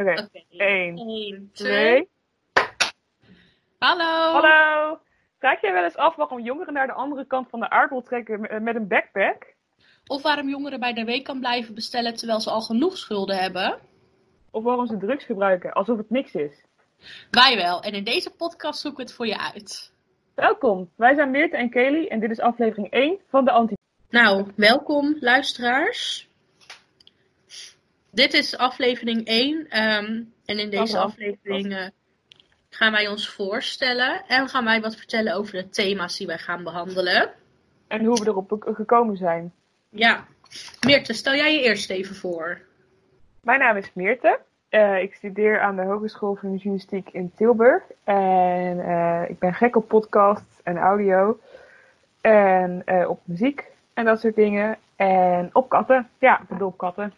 Oké, Oké. 1, Eén, 2. Hallo. Hallo! Vraag jij wel eens af waarom jongeren naar de andere kant van de aardbol trekken met- met een backpack? Of waarom jongeren bij de week kan blijven bestellen terwijl ze al genoeg schulden hebben? Of waarom ze drugs gebruiken, alsof het niks is? Wij wel. En in deze podcast zoeken we het voor je uit. Welkom, wij zijn Meerte en Kelly en dit is aflevering 1 van de Anti... Nou, welkom luisteraars. Dit is aflevering 1. ehm, en in deze aflevering eh, gaan wij ons voorstellen. En gaan wij wat vertellen over de thema's die wij gaan behandelen. En hoe we erop gekomen zijn. Ja. Meerte, stel jij je eerst even voor. Mijn naam is Meerte. Eh, ik studeer aan de Hogeschool voor Journalistiek in Tilburg. En eh, ik ben gek op podcasts en audio. En op muziek en dat soort dingen. En op katten. Ja, ik bedoel op katten.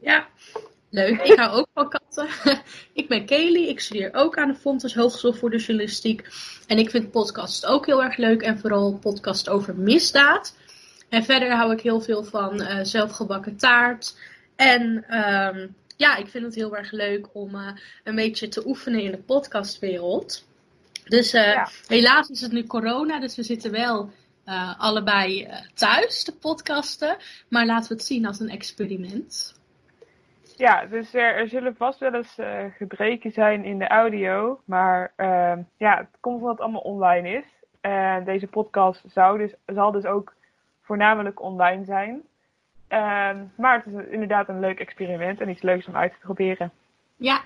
Ja, leuk. Ik hou ook van katten. ik ben Kelly. Ik studeer ook aan de Fontes Hogeschool voor de Journalistiek. En ik vind podcast ook heel erg leuk. En vooral podcast over misdaad. En verder hou ik heel veel van eh, zelfgebakken taart. En ehm, ja, ik vind het heel erg leuk om eh, een beetje te oefenen in de podcastwereld. Dus eh, Ja. helaas is het nu corona, dus we zitten wel allebei thuis te podcasten. Maar laten we het zien als een experiment. Ja, dus er, er zullen vast wel eens eh, gebreken zijn in de audio. Maar eh, ja, het komt omdat het allemaal online is. En deze podcast zou dus, zal dus ook voornamelijk online zijn. Ehm, maar het is inderdaad een leuk experiment en iets leuks om uit te proberen. Ja,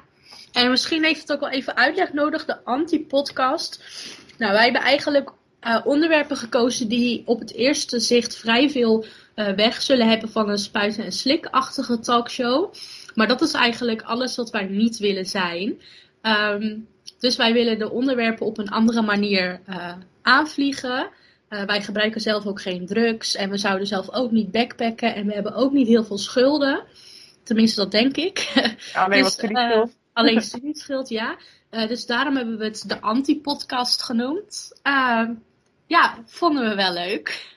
en misschien heeft het ook wel even uitleg nodig, de anti-podcast. Nou, wij hebben eigenlijk eh, onderwerpen gekozen die op het eerste zicht vrij veel eh, weg zullen hebben van een spuiten- en slikachtige talkshow. Maar dat is eigenlijk alles wat wij niet willen zijn. Ehm, dus wij willen de onderwerpen op een andere manier eh, aanvliegen. Wij gebruiken zelf ook geen drugs en we zouden zelf ook niet backpacken en we hebben ook niet heel veel schulden. Tenminste, dat denk ik. Alleen Dus, wat studieschuld. Alleen studieschuld, ja. Dus daarom hebben we het de anti-podcast genoemd. Ehm, ja, vonden we wel leuk.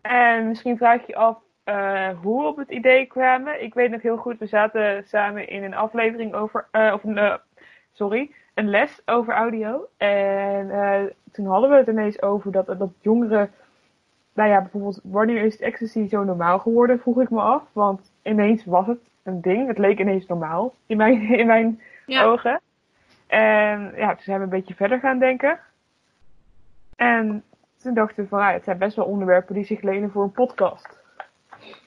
En misschien vraag je je af eh, hoe we op het idee kwamen. Ik weet nog heel goed, we zaten samen in een aflevering over, eh, of een, eh, sorry, een les over audio. En toen hadden we het ineens over dat, dat jongeren, nou ja, bijvoorbeeld, wanneer is ecstasy zo normaal geworden, vroeg ik me af. Want ineens was het een ding, het leek ineens normaal in mijn, in mijn Ja, ogen. En ja, toen zijn we een beetje verder gaan denken. En toen dachten we van, ja, het zijn best wel onderwerpen die zich lenen voor een podcast.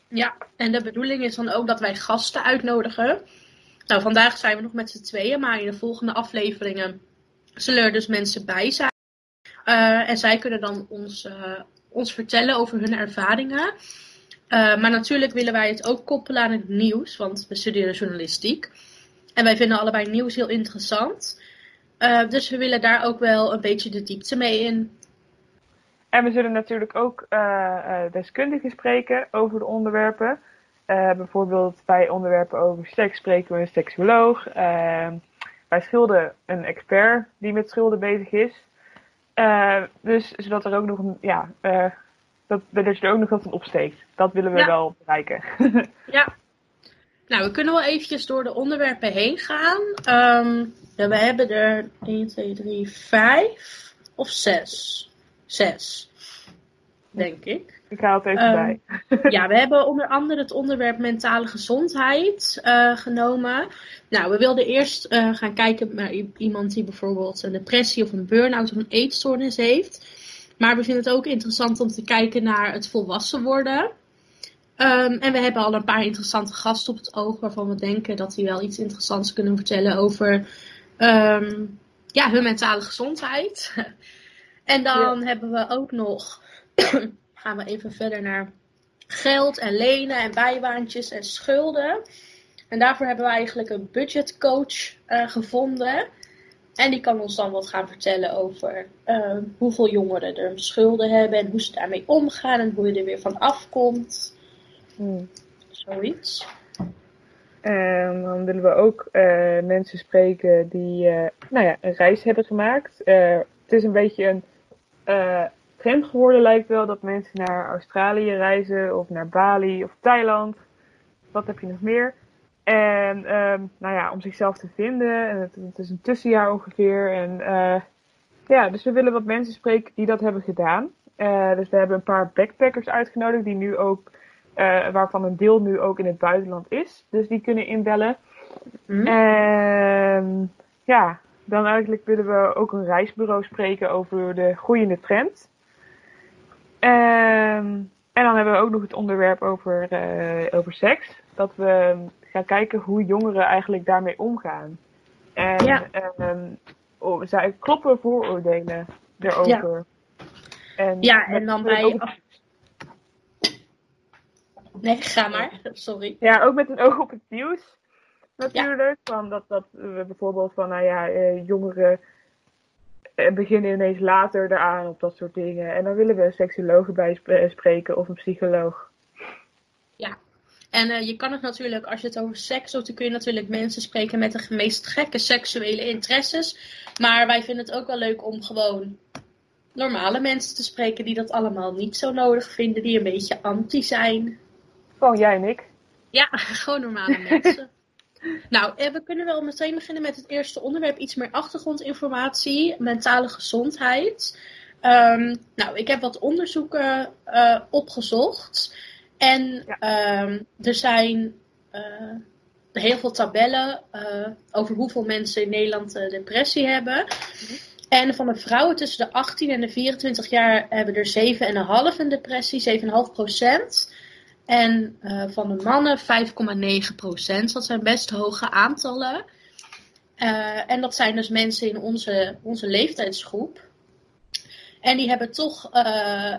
ja, en de bedoeling is dan ook dat wij gasten uitnodigen. Nou, vandaag zijn we nog met z'n tweeën, maar in de volgende afleveringen zullen er dus mensen bij zijn. Eh, en zij kunnen dan ons, eh, ons vertellen over hun ervaringen. Eh, maar natuurlijk willen wij het ook koppelen aan het nieuws, want we studeren journalistiek. En wij vinden allebei nieuws heel interessant. Dus we willen daar ook wel een beetje de diepte mee in. En we zullen natuurlijk ook eh, eh, deskundigen spreken over de onderwerpen. Eh, bijvoorbeeld bij onderwerpen over seks spreken we een seksuoloog. Bij schulden een expert die met schulden bezig is. Eh, dus zodat er ook nog een, ja, dat, dat er ook nog wat van opsteekt. Dat willen we Ja. wel bereiken. Ja. Nou, we kunnen wel eventjes door de onderwerpen heen gaan. Ehm, we hebben er 1, 2, 3, 5 of 6. 6, denk ik. Ik haal het even Ehm, bij. Ja, we hebben onder andere het onderwerp mentale gezondheid eh, genomen. Nou, we wilden eerst eh, gaan kijken naar iemand die bijvoorbeeld een depressie of een burn-out of een eetstoornis heeft. Maar we vinden het ook interessant om te kijken naar het volwassen worden. Ehm, en we hebben al een paar interessante gasten op het oog waarvan we denken dat die wel iets interessants kunnen vertellen over ehm, ja, hun mentale gezondheid. en dan hebben we ook nog, gaan we even verder naar geld en lenen en bijbaantjes en schulden. En daarvoor hebben we eigenlijk een budgetcoach eh, gevonden. En die kan ons dan wat gaan vertellen over eh, hoeveel jongeren er schulden hebben en hoe ze daarmee omgaan en hoe je er weer van afkomt. Hmm. Zoiets. En dan willen we ook eh, mensen spreken die nou ja, een reis hebben gemaakt. Het is een beetje een eh, trend geworden, lijkt wel, dat mensen naar Australië reizen of naar Bali of Thailand. Wat heb je nog meer? En ehm, nou ja, om zichzelf te vinden. En het, het is een tussenjaar ongeveer. En eh, ja, dus we willen wat mensen spreken die dat hebben gedaan. Eh, dus we hebben een paar backpackers uitgenodigd die nu ook, waarvan een deel nu ook in het buitenland is. Dus die kunnen inbellen. Hm? En ja, dan eigenlijk willen we ook een reisbureau spreken over de groeiende trend. Ehm, en dan hebben we ook nog het onderwerp over, eh, over seks. Dat we gaan kijken hoe jongeren eigenlijk daarmee omgaan. En Ja. ehm, oh, zij kloppen vooroordelen erover. En, Ja, en dan bij- ook- Nee, ga maar. Sorry. Ja, ook met een oog op het nieuws. Natuurlijk. Van dat, dat we bijvoorbeeld van, nou ja, eh, jongeren eh, beginnen ineens later eraan op dat soort dingen. En dan willen we een seksoloog bij eh, spreken of een psycholoog. En eh, je kan het natuurlijk, als je het over seks doet, dan kun je natuurlijk mensen spreken met de meest gekke seksuele interesses. Maar wij vinden het ook wel leuk om gewoon normale mensen te spreken die dat allemaal niet zo nodig vinden, die een beetje anti zijn. Gewoon jij en ik. Ja, gewoon normale mensen. Nou, eh, we kunnen wel meteen beginnen met het eerste onderwerp. Iets meer achtergrondinformatie. Mentale gezondheid. Ehm, nou, ik heb wat onderzoeken eh, opgezocht. En Ja. ehm, er zijn eh, heel veel tabellen over hoeveel mensen in Nederland depressie hebben. En van de vrouwen tussen de 18 en de 24 jaar hebben er 7,5 een depressie, 7,5 procent. En eh, van de mannen 5,9 procent. Dat zijn best hoge aantallen. Eh, en dat zijn dus mensen in onze, onze leeftijdsgroep. En die hebben toch eh,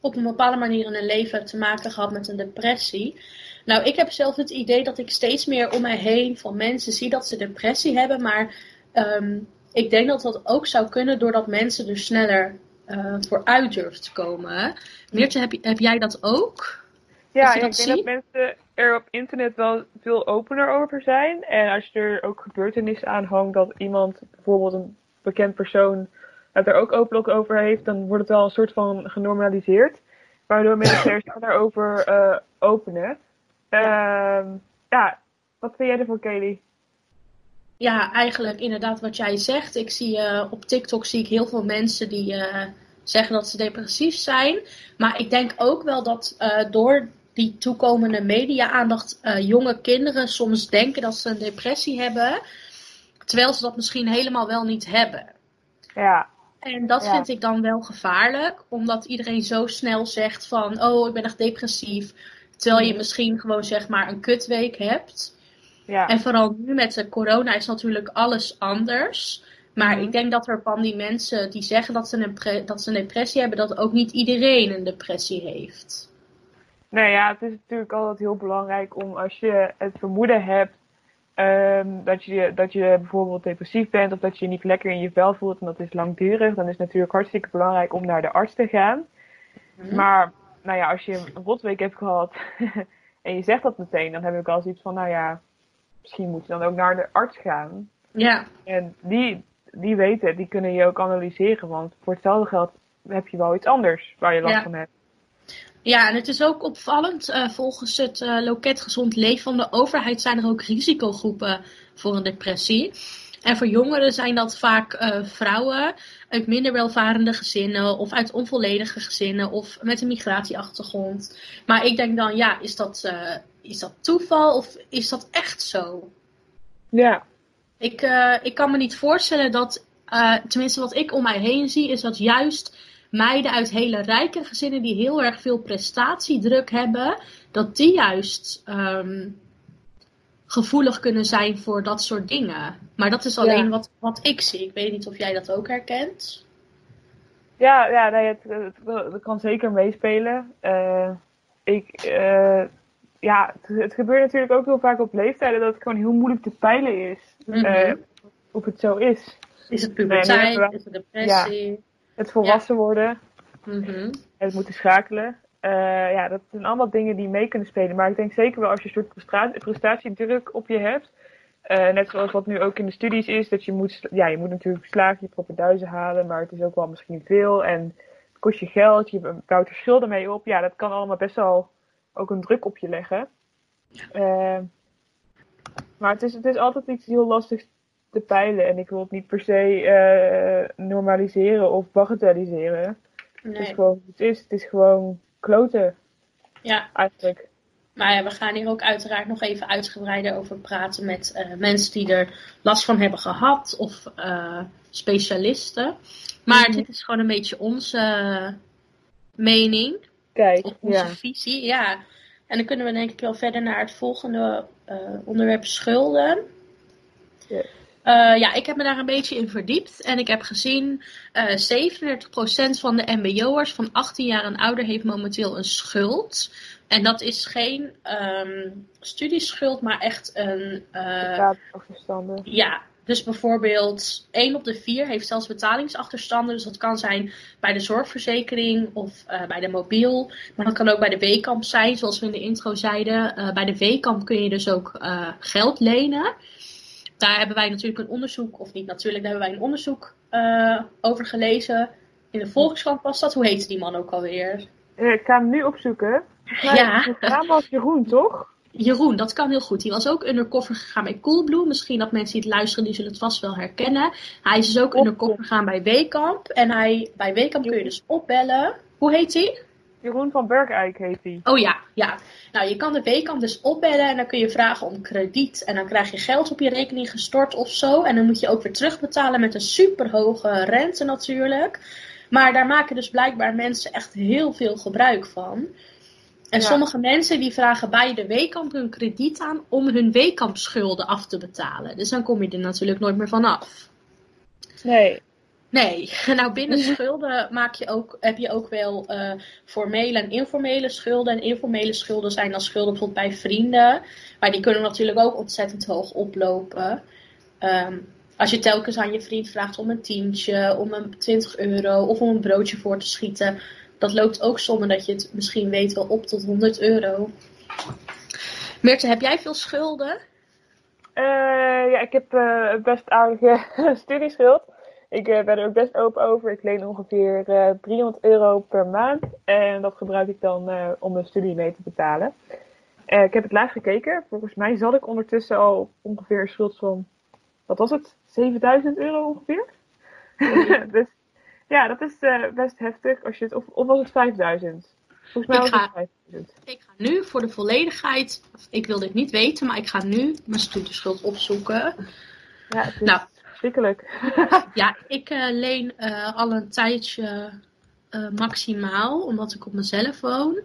op een bepaalde manier in hun leven te maken gehad met een depressie. Nou, ik heb zelf het idee dat ik steeds meer om mij heen van mensen zie dat ze depressie hebben. Maar ehm, ik denk dat dat ook zou kunnen doordat mensen er sneller voor uit durven te komen. Meertje, heb, heb jij dat ook? Ja, ik denk dat mensen er op internet wel veel opener over zijn. En als je er ook gebeurtenissen aan hangt dat iemand, bijvoorbeeld een bekend persoon, het er ook openlijk over heeft, dan wordt het wel een soort van genormaliseerd. Waardoor mensen er sneller over eh, openen. Ehm, ja, wat vind jij ervan, Kelly? Ja, eigenlijk inderdaad wat jij zegt. Ik zie eh, op TikTok zie ik heel veel mensen die eh, zeggen dat ze depressief zijn. Maar ik denk ook wel dat door die toekomende media-aandacht eh, jonge kinderen soms denken dat ze een depressie hebben. Terwijl ze dat misschien helemaal wel niet hebben. Ja, En dat Ja. vind ik dan wel gevaarlijk, omdat iedereen zo snel zegt van, oh, ik ben echt depressief. Terwijl je misschien gewoon zeg maar een kutweek hebt. ja. En vooral nu met de corona is natuurlijk alles anders. Maar Mhm. ik denk dat er van die mensen die zeggen dat ze, een dat ze een depressie hebben, dat ook niet iedereen een depressie heeft. Nou ja, het is natuurlijk altijd heel belangrijk om als je het vermoeden hebt ehm, dat, je, dat je bijvoorbeeld depressief bent of dat je je niet lekker in je vel voelt en dat is langdurig, dan is het natuurlijk hartstikke belangrijk om naar de arts te gaan. Mhm. Maar nou ja, als je een rotweek hebt gehad en je zegt dat meteen, dan heb ik al zoiets van, nou ja, misschien moet je dan ook naar de arts gaan. Ja, En die, die weten, die kunnen je ook analyseren, want voor hetzelfde geld heb je wel iets anders waar je last Ja. van hebt. Ja, en het is ook opvallend. eh, volgens het eh, loket Gezond Leven van de overheid zijn er ook risicogroepen voor een depressie. En voor jongeren zijn dat vaak eh, vrouwen uit minder welvarende gezinnen of uit onvolledige gezinnen of met een migratieachtergrond. Maar ik denk dan, ja, is dat, eh, is dat toeval of is dat echt zo? Ja, Ik, eh, ik kan me niet voorstellen dat, eh, tenminste wat ik om mij heen zie, is dat juist meiden uit hele rijke gezinnen die heel erg veel prestatiedruk hebben, dat die juist ehm, gevoelig kunnen zijn voor dat soort dingen. Maar dat is alleen Ja. wat, wat ik zie. Ik weet niet of jij dat ook herkent. Ja, ja nee, het, het, het kan zeker meespelen. Eh, ik, eh, ja, het, het gebeurt natuurlijk ook heel vaak op leeftijden dat het gewoon heel moeilijk te peilen is. Mhm. eh, of het zo is. Is het puberteit? is het depressie? Het volwassen worden, Mhm. het moeten schakelen. Eh, ja, dat zijn allemaal dingen die mee kunnen spelen. Maar ik denk zeker wel als je een soort prestatiedruk op je hebt. eh, net zoals wat nu ook in de studies is, dat je moet, ja, je moet natuurlijk slagen, je propenduizen halen, maar het is ook wel misschien veel en het kost je geld, je bouwt er schulden mee op. Ja, dat kan allemaal best wel ook een druk op je leggen. Eh, Maar het is, het is altijd iets heel lastig te peilen. En ik wil het niet per se eh, normaliseren of bagatelliseren. Het is Nee. gewoon het is. Het is gewoon kloten, Ja, eigenlijk. maar ja, we gaan hier ook uiteraard nog even uitgebreider over praten met eh, mensen die er last van hebben gehad of eh, specialisten. Maar Mhm. dit is gewoon een beetje onze mening. Kijk, Of onze ja. visie, ja. En dan kunnen we denk ik wel verder naar het volgende onderwerp schulden. Ja. Eh, ja, ik heb me daar een beetje in verdiept. En ik heb gezien, eh 37% van de mbo'ers van 18 jaar en ouder heeft momenteel een schuld. En dat is geen ehm, studieschuld, maar echt een... Betalingsachterstanden. ja, dus bijvoorbeeld 1 op de 4 heeft zelfs betalingsachterstanden. Dus dat kan zijn bij de zorgverzekering of bij de mobiel. Maar dat kan ook bij de Weekamp zijn, zoals we in de intro zeiden. Bij de Weekamp kun je dus ook geld lenen. Daar hebben wij natuurlijk een onderzoek, of niet natuurlijk, daar hebben wij een onderzoek eh, over gelezen. In de Volkskrant was dat. Hoe heette die man ook alweer? Eh, Ik ga hem nu opzoeken. Mij Ja. naam was Jeroen, toch? Jeroen, dat kan heel goed. Die was ook undercover gegaan bij Coolblue. Misschien dat mensen die het luisteren, die zullen het vast wel herkennen. Hij is dus ook undercover gegaan bij Weekamp. En hij, bij Weekamp kun je dus opbellen. Hoe heet hij? Jeroen van Bergijk heet hij. Oh ja, ja. Nou, je kan de Weekamp dus opbellen en dan kun je vragen om krediet. En dan krijg je geld op je rekening gestort of zo. En dan moet je ook weer terugbetalen met een superhoge rente natuurlijk. Maar daar maken dus blijkbaar mensen echt heel veel gebruik van. En Ja. sommige mensen die vragen bij de Weekamp hun krediet aan om hun Weekamp schulden af te betalen. Dus dan kom je er natuurlijk nooit meer van af. Nee. Nee, nou binnen schulden maak je ook, heb je ook wel eh, formele en informele schulden. En informele schulden zijn dan schulden bijvoorbeeld bij vrienden. Maar die kunnen natuurlijk ook ontzettend hoog oplopen. Ehm, als je telkens aan je vriend vraagt om een tientje, om een 20 euro of om een broodje voor te schieten. Dat loopt ook sommen dat je het misschien weet wel op tot 100 euro. Meerte, heb jij veel schulden? Eh, ja, ik heb eh, best aardige studieschuld. Ik eh, ben er ook best open over. Ik leen ongeveer eh 300 euro per maand. En dat gebruik ik dan eh, om mijn studie mee te betalen. Eh, ik heb het laatst gekeken. Volgens mij zat ik ondertussen al ongeveer een schuld van, wat was het? 7000 euro ongeveer? dus ja, dat is eh, best heftig. Als je het, of, of was het 5000? Volgens mij Ik was ga- het 5000. Ik ga nu voor de volledigheid, ik wil dit niet weten, maar ik ga nu mijn studieschuld opzoeken. Ja, is Nou. Verschrikkelijk. Ja, ik eh, leen eh, al een tijdje eh, maximaal, omdat ik op mezelf woon.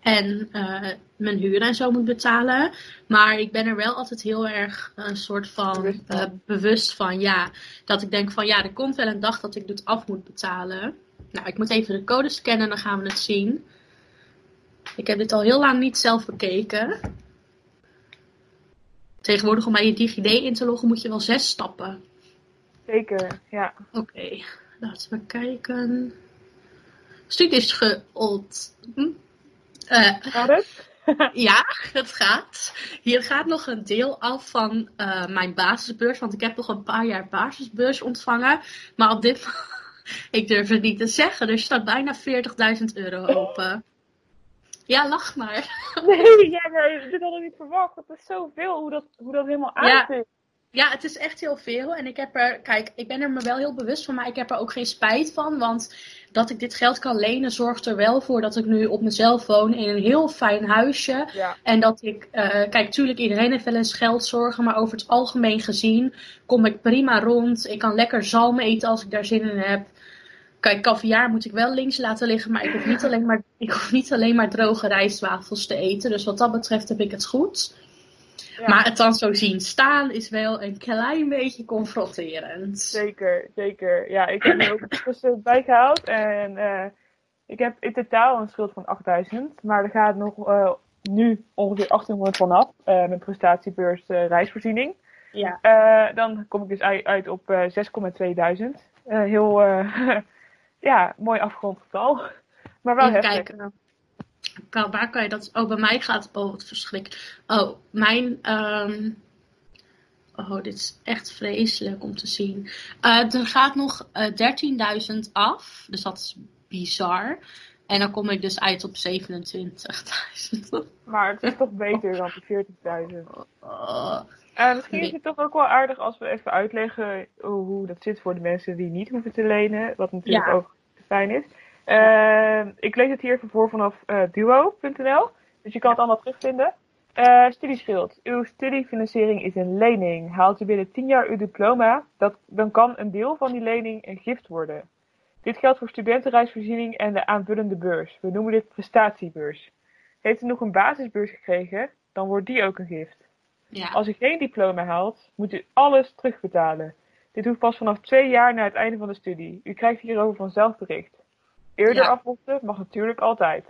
En mijn huur en zo moet betalen. Maar ik ben er wel altijd heel erg een soort van Bewust van. bewust van. Ja, dat ik denk van ja, er komt wel een dag dat ik dit af moet betalen. Nou, ik moet even de code scannen en dan gaan we het zien. Ik heb dit al heel lang niet zelf bekeken. Tegenwoordig om bij je DigiD in te loggen moet je wel zes stappen. Zeker, ja. Oké, laten we kijken. Studieschuld. Hm? Eh, Gaat het? ja, het gaat. Hier gaat nog een deel af van eh, mijn basisbeurs, want ik heb nog een paar jaar basisbeurs ontvangen. Maar op dit ik durf het niet te zeggen, er staat bijna 40.000 euro open. Ja, lach maar. Nee, ja, maar dit had ik niet verwacht. Dat is zoveel hoe dat, hoe dat helemaal Ja. aanvoelt. Ja, het is echt heel veel. En ik heb er, kijk, ik ben er me wel heel bewust van, maar ik heb er ook geen spijt van. Want dat ik dit geld kan lenen, zorgt er wel voor dat ik nu op mezelf woon in een heel fijn huisje. Ja. En dat ik, eh, kijk, tuurlijk, iedereen heeft wel eens geldzorgen, maar over het algemeen gezien kom ik prima rond. Ik kan lekker zalm eten als ik daar zin in heb. Kijk, caviar moet ik wel links laten liggen, maar ik hoef niet alleen maar, ik hoef niet alleen maar droge rijstwafels te eten. Dus wat dat betreft heb ik het goed. Ja. Maar het dan zo zien staan is wel een klein beetje confronterend. Zeker, zeker. Ja, ik heb er ook tussen bijgehaald. En eh, ik heb in totaal een schuld van 8000. Maar er gaat nog eh, nu ongeveer 1800 vanaf. eh mijn prestatiebeurs eh, reisvoorziening. Ja. Dan kom ik dus uit, uit op eh 6,2 duizend. Eh, heel, ja, mooi afgerond getal. Maar wel Even heftig. kijken. Kan- Waar kan je dat? Oh, bij mij gaat. Oh, wat verschrikkelijk. Oh, mijn. ehm, Oh, dit is echt vreselijk om te zien. Eh, er gaat nog eh 13.000 af. Dus dat is bizar. En dan kom ik dus uit op 27.000. Maar het is toch beter dan die 40.000. Oh, Uh, misschien is het toch ook wel aardig als we even uitleggen hoe, dat zit voor de mensen die niet hoeven te lenen. Wat natuurlijk Ja. ook fijn is. Uh, ik lees het hier even voor vanaf eh, duo.nl. Dus je kan het allemaal terugvinden. Eh studieschuld. Uw studiefinanciering is een lening. Haalt u binnen 10 jaar uw diploma, dat, dan kan een deel van die lening een gift worden. Dit geldt voor studentenreisvoorziening en de aanvullende beurs. We noemen dit prestatiebeurs. Heeft u nog een basisbeurs gekregen, dan wordt die ook een gift. Ja. Als u geen diploma haalt, moet u alles terugbetalen. Dit hoeft pas vanaf twee jaar na het einde van de studie. U krijgt hierover vanzelf bericht. Eerder Ja. aflossen mag natuurlijk altijd.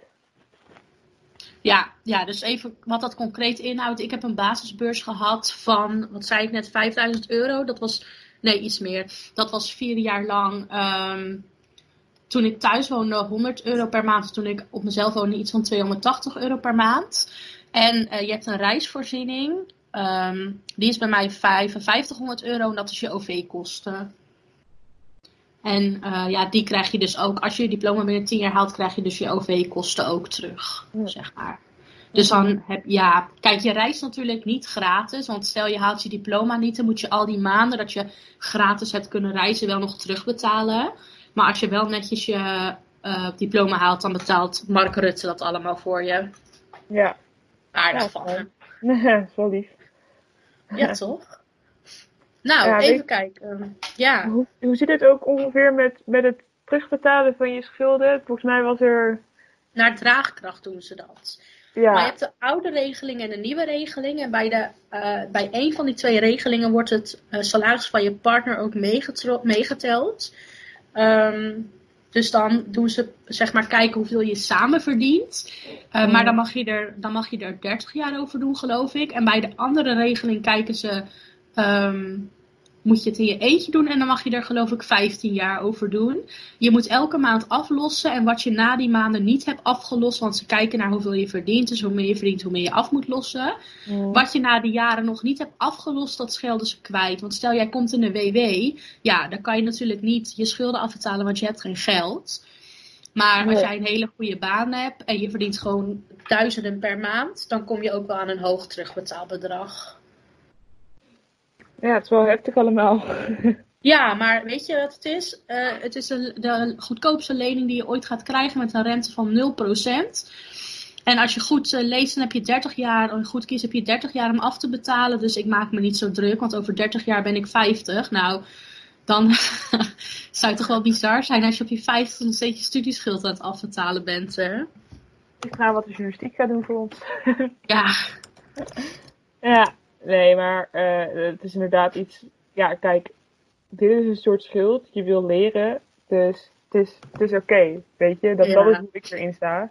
Ja, ja, dus even wat dat concreet inhoudt. Ik heb een basisbeurs gehad van, wat zei ik net, 5000 euro. Dat was, nee, iets meer. Dat was vier jaar lang. ehm, toen ik thuis woonde, 100 euro per maand. Toen ik op mezelf woonde, iets van 280 euro per maand. En eh, je hebt een reisvoorziening. Ehm, die is bij mij 5500 euro en dat is je OV-kosten. En eh, ja, die krijg je dus ook, als je je diploma binnen 10 jaar haalt, krijg je dus je OV-kosten ook terug, Ja. zeg maar. Dus dan heb ja, kijk, je reist natuurlijk niet gratis, want stel je haalt je diploma niet, dan moet je al die maanden dat je gratis hebt kunnen reizen wel nog terugbetalen. Maar als je wel netjes je eh, diploma haalt, dan betaalt Mark Rutte dat allemaal voor je. Ja, Aardig Ja, van hem. wel lief. Ja, toch? Nou, Ja, even weet- kijken. Ja. Hoe, hoe zit het ook ongeveer met, met het terugbetalen van je schulden? Volgens mij was er... Naar draagkracht doen ze dat. Ja, Maar je hebt de oude regeling en de nieuwe regeling. En bij, de, eh, bij een van die twee regelingen wordt het eh, salaris van je partner ook meegeteld. Ehm, dus dan doen ze, zeg maar, kijken hoeveel je samen verdient. Eh, Mm. Maar dan mag, je er, dan mag je er 30 jaar over doen, geloof ik. En bij de andere regeling kijken ze, ehm, moet je het in je eentje doen. En dan mag je er, geloof ik, 15 jaar over doen. Je moet elke maand aflossen. En wat je na die maanden niet hebt afgelost, want ze kijken naar hoeveel je verdient. Dus hoe meer je verdient, hoe meer je af moet lossen. Mm. Wat je na die jaren nog niet hebt afgelost, dat schelden ze kwijt. Want stel jij komt in de WW, ja, dan kan je natuurlijk niet je schulden afbetalen, want je hebt geen geld. Maar als jij een hele goede baan hebt en je verdient gewoon duizenden per maand, dan kom je ook wel aan een hoog terugbetaalbedrag. Ja, het is wel heftig allemaal. Ja, maar weet je wat het is? Eh, het is de, de goedkoopste lening die je ooit gaat krijgen met een rente van 0%. En als je goed eh, leest, dan heb je 30 jaar, en goed kiest, heb je 30 jaar om af te betalen. Dus ik maak me niet zo druk, want over 30 jaar ben ik 50. Nou, dan zou het toch wel bizar zijn als je op je 50 nog steeds je studieschuld aan het afbetalen bent. Hè? Ik ga wat de journalistiek gaat doen voor ons. Ja, Ja, nee, maar eh, het is inderdaad iets. Ja, kijk, dit is een soort schuld. Je wil leren, dus het is, het is oké. weet je, dat, Ja. dat is hoe ik erin sta.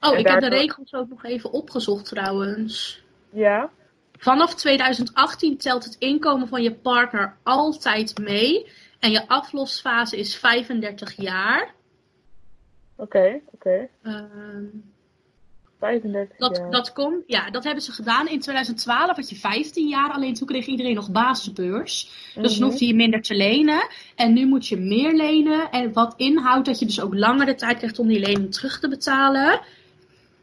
oh, En ik heb de regels ook nog even opgezocht trouwens. Ja, Vanaf 2018 telt het inkomen van je partner altijd mee. En je aflosfase is 35 jaar. oké, oké. Ehm, 35 dat, jaar. dat, komt, ja, dat hebben ze gedaan. In 2012 had je 15 jaar, alleen toen kreeg iedereen nog basisbeurs. Dus Mhm. dan hoefde je minder te lenen. En nu moet je meer lenen. En wat inhoudt dat je dus ook langer de tijd krijgt om die lening terug te betalen.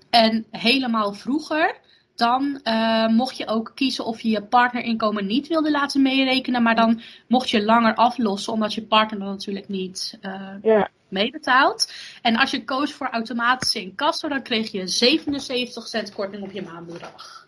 En helemaal vroeger, dan eh, mocht je ook kiezen of je je partnerinkomen niet wilde laten meerekenen. Maar dan mocht je langer aflossen, omdat je partner dan natuurlijk niet eh, Ja, meebetaalt. En als je koos voor automatische incasso, dan kreeg je 77 cent korting op je maandbedrag.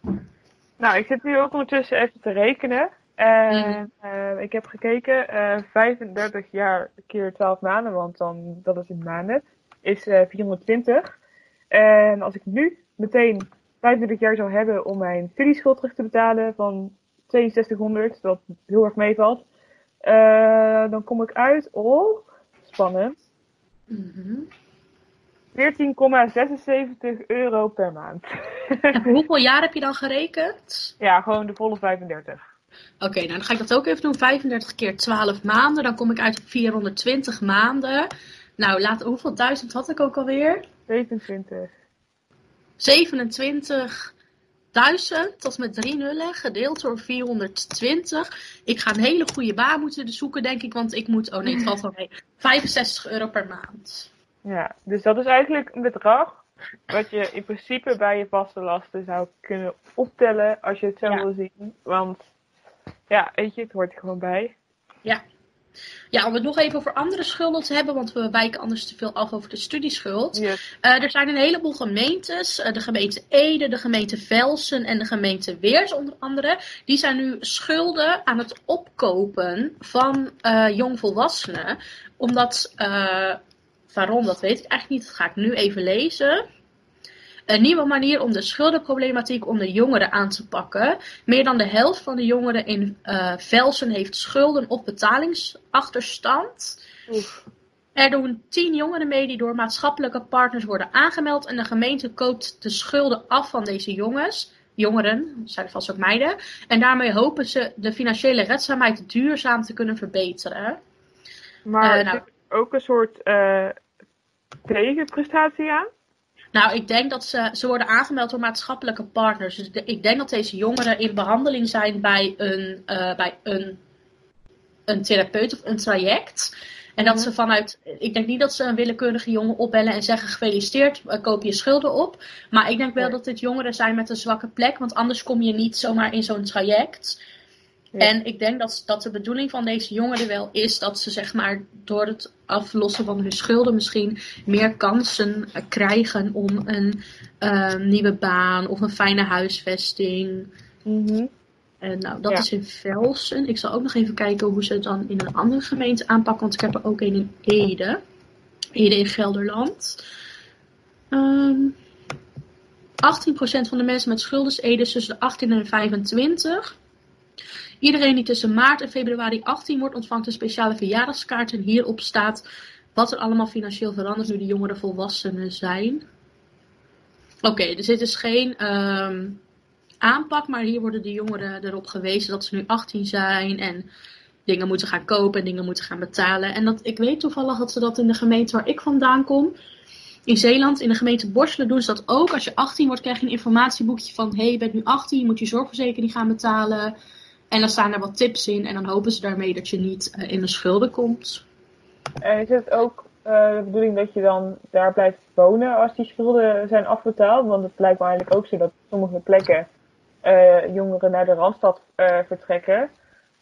nou, ik zit nu ook ondertussen even te rekenen. En Mhm. eh, ik heb gekeken, eh 35 jaar keer 12 maanden, want dan, dat is in maanden, is eh 420. En als ik nu meteen 25 jaar zou hebben om mijn studieschuld terug te betalen van 6200, wat heel erg meevalt, dan kom ik uit op, spannend, 14,76 euro per maand. En voor hoeveel jaar heb je dan gerekend? ja, gewoon de volle 35. Oké, nou dan ga ik dat ook even doen. 35 keer 12 maanden. Dan kom ik uit op 420 maanden. Nou, laat, hoeveel duizend had ik ook alweer? 27. 27 1000, dat is met drie nullen, gedeeld door 420. Ik ga een hele goede baan moeten zoeken, denk ik, want ik moet, oh nee, het valt wel mee, 65 euro per maand. Ja, dus dat is eigenlijk een bedrag wat je in principe bij je vaste lasten zou kunnen optellen als je het zo Ja. wil zien. Want ja, weet je, het hoort er gewoon bij. Ja, om het nog even over andere schulden te hebben, want we wijken anders te veel af over de studieschuld. Yes. Eh, er zijn een heleboel gemeentes, eh, de gemeente Ede, de gemeente Velsen en de gemeente Weers onder andere. Die zijn nu schulden aan het opkopen van eh, jongvolwassenen. Omdat, waarom, dat weet ik eigenlijk niet, dat ga ik nu even lezen. Een nieuwe manier om de schuldenproblematiek onder jongeren aan te pakken. Meer dan de helft van de jongeren in eh, Velsen heeft schulden of betalingsachterstand. Oef. Er doen tien jongeren mee die door maatschappelijke partners worden aangemeld en de gemeente koopt de schulden af van deze jongens. Jongeren, dat zijn vast ook meiden. En daarmee hopen ze de financiële redzaamheid duurzaam te kunnen verbeteren. Maar Eh, nou. ook een soort eh, tegenprestatie aan. Nou, ik denk dat ze, ze worden aangemeld door maatschappelijke partners. Dus ik denk dat deze jongeren in behandeling zijn bij een, eh, bij een, een therapeut of een traject. En dat Mhm. ze vanuit, ik denk niet dat ze een willekeurige jongen opbellen en zeggen gefeliciteerd, eh, koop je schulden op. Maar ik denk wel dat dit jongeren zijn met een zwakke plek, want anders kom je niet zomaar in zo'n traject. Ja. En ik denk dat, dat de bedoeling van deze jongeren wel is dat ze zeg maar door het aflossen van hun schulden misschien meer kansen eh, krijgen om een eh, nieuwe baan of een fijne huisvesting. Mhm. En nou, dat Ja. is in Velsen. Ik zal ook nog even kijken hoe ze het dan in een andere gemeente aanpakken, want ik heb er ook een in Ede. Ede in Gelderland. Ehm 18% van de mensen met schulden is Ede tussen de 18 en 25. Iedereen die tussen maart en februari 18 wordt, ontvangt een speciale verjaardagskaart. En hierop staat wat er allemaal financieel verandert nu de jongeren volwassenen zijn. Oké, dus dit is geen ehm, aanpak, maar hier worden de jongeren erop gewezen dat ze nu 18 zijn en dingen moeten gaan kopen en dingen moeten gaan betalen. En dat, ik weet toevallig dat ze dat in de gemeente waar ik vandaan kom, in Zeeland, in de gemeente Borselen, doen ze dat ook. Als je 18 wordt, krijg je een informatieboekje van: hé, hey, je bent nu 18, je moet je zorgverzekering gaan betalen. En dan staan er wat tips in en dan hopen ze daarmee dat je niet eh, in de schulden komt. En is het ook eh, de bedoeling dat je dan daar blijft wonen als die schulden zijn afbetaald? Want het lijkt me eigenlijk ook zo dat op sommige plekken eh, jongeren naar de Randstad vertrekken.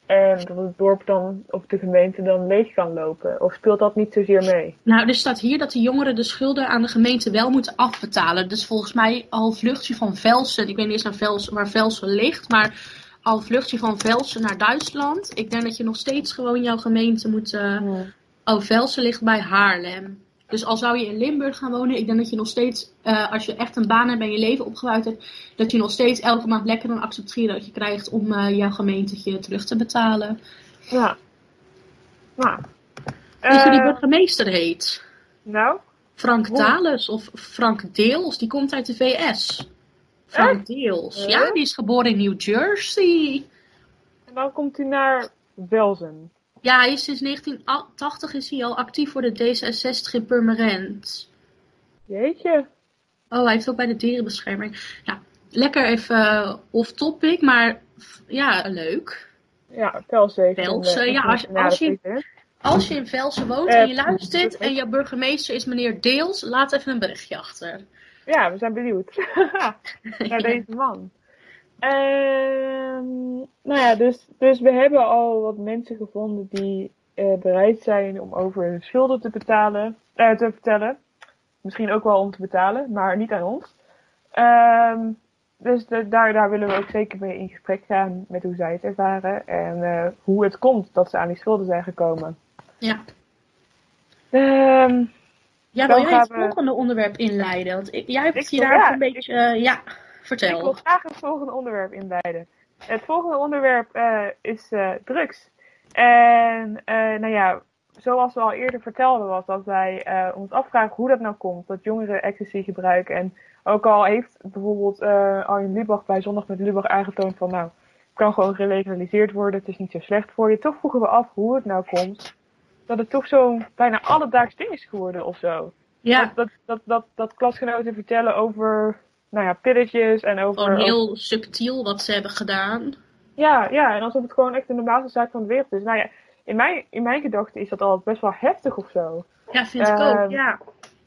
En dat het dorp dan, of de gemeente dan leeg kan lopen. Of speelt dat niet zozeer mee? Nou, er staat hier dat de jongeren de schulden aan de gemeente wel moeten afbetalen. Dus volgens mij al vlucht je van Velsen. Ik weet niet eens naar Velsen, waar Velsen ligt, maar al vlucht je van Velsen naar Duitsland. Ik denk dat je nog steeds gewoon jouw gemeente moet. eh, Oh, Velsen ligt bij Haarlem. Dus al zou je in Limburg gaan wonen, ik denk dat je nog steeds, eh, als je echt een baan hebt en je leven opgebouwd hebt, dat je nog steeds elke maand lekker een accepteren krijgt om eh, jouw gemeentetje terug te betalen. Ja. Nou. Weet je hoe die burgemeester heet? nou? Frank? Dales of Frank Deels, die komt uit de VS. Frank Deels, Ja? ja, die is geboren in New Jersey. En dan komt hij naar Velzen. Ja, hij is sinds 1980 is hij al actief voor de D66 in Purmerend. Jeetje. Oh, hij heeft ook bij de dierenbescherming. Ja, lekker even eh, off-topic, maar ja, leuk. Ja, Velzen, een, eh, ja, als- je-. Als je in Velsen woont Eh, en je luistert en jouw burgemeester is meneer Deels, laat even een berichtje achter. Ja, we zijn benieuwd naar deze man. Ehm, nou ja, dus, dus we hebben al wat mensen gevonden die eh, bereid zijn om over hun schulden te betalen, eh, te vertellen. Misschien ook wel om te betalen, maar niet aan ons. Ehm, dus de- daar, daar willen we ook zeker mee in gesprek gaan met hoe zij het ervaren en eh, hoe het komt dat ze aan die schulden zijn gekomen. Ja. Ehm, Ja, Dan wil jij het volgende onderwerp inleiden? Want ik- jij hebt hier daar een beetje... eh, ja, vertel. Ik wil graag het volgende onderwerp inleiden. Het volgende onderwerp eh, is eh, drugs. En nou ja, zoals we al eerder vertelden was dat wij ons afvragen hoe dat nou komt. Dat jongeren ecstasy gebruiken. En ook al heeft bijvoorbeeld Arjen Lubach bij Zondag met Lubach aangetoond van nou, het kan gewoon gelegaliseerd worden. Het is niet zo slecht voor je. Toch vroegen we af hoe het nou komt. Dat het toch zo'n bijna alledaags ding is geworden of zo. ja, Dat, dat, dat, dat, dat klasgenoten vertellen over nou ja, pilletjes en over... gewoon heel subtiel wat ze hebben gedaan. Ja, ja, en alsof het gewoon echt de normaalste zaak van de wereld is. Nou ja, in mijn, in mijn gedachten is dat al best wel heftig of zo. Ja, vind ik Ehm, ook. Ja.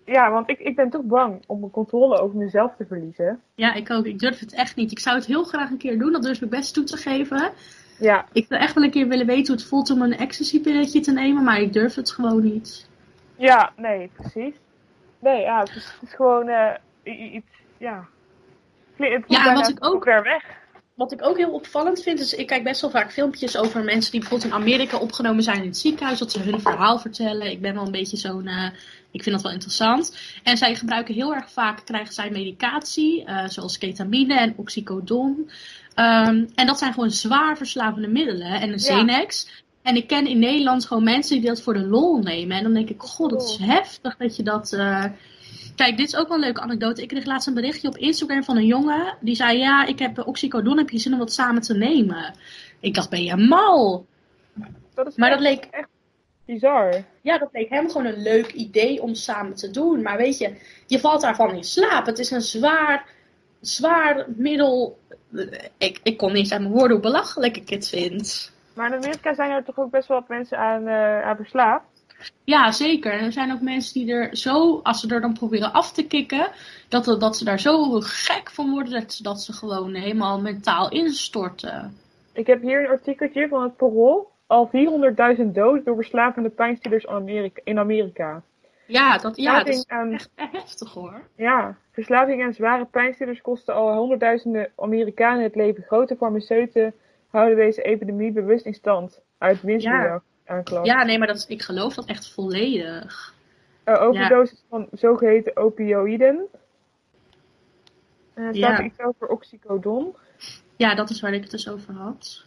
ja, want ik, ik ben toch bang om mijn controle over mezelf te verliezen. Ja, ik ook. Ik durf het echt niet. Ik zou het heel graag een keer doen. Dat durf ik best toe te geven. Ja, Ik zou echt wel een keer willen weten hoe het voelt om een ecstasy-pilletje te nemen. Maar ik durf het gewoon niet. ja, nee, precies. Nee, ja, het is, het is gewoon eh, iets, ja. Het Ja, wat ik ook- ver weg. Wat ik ook heel opvallend vind, is ik kijk best wel vaak filmpjes over mensen die bijvoorbeeld in Amerika opgenomen zijn in het ziekenhuis, dat ze hun verhaal vertellen. Ik ben wel een beetje zo'n, eh, ik vind dat wel interessant. En zij gebruiken heel erg vaak, krijgen zij medicatie, eh, zoals ketamine en oxycodon. Ehm, en dat zijn gewoon zwaar verslavende middelen en een Ja. Xanax. En ik ken in Nederland gewoon mensen die dat voor de lol nemen. En dan denk ik, god, dat is heftig dat je dat... eh, Kijk, dit is ook wel een leuke anekdote. Ik kreeg laatst een berichtje op Instagram van een jongen. Die zei, ja, ik heb oxycodon, heb je zin om dat samen te nemen? Ik dacht, ben je mal? Dat is Maar dat echt leek, bizar. ja, dat leek hem gewoon een leuk idee om samen te doen. Maar weet je, je valt daarvan in slaap. Het is een zwaar, zwaar middel. Ik, ik kon niet aan mijn woorden hoe belachelijk ik het vind. Maar in Amerika zijn er toch ook best wel wat mensen aan, eh, aan verslaafd. Ja, zeker. En er zijn ook mensen die er zo, als ze er dan proberen af te kicken, dat, dat ze daar zo gek van worden dat, ze- dat ze gewoon helemaal mentaal instorten. Ik heb hier een artikeltje van het Parool. Al 400.000 doden door verslavende pijnstillers in Amerika. Ja, dat, ja, dat is echt heftig hoor. ja, verslaving aan zware pijnstillers kosten al honderdduizenden Amerikanen het leven. Grote farmaceuten houden deze epidemie bewust in stand. Uit winstaanklacht. Ja, nee, maar dat, ik geloof dat echt volledig. Uh, overdoses van zogeheten opioïden. En er staat Ja. er iets over oxycodon. Ja, dat is waar ik het dus over had.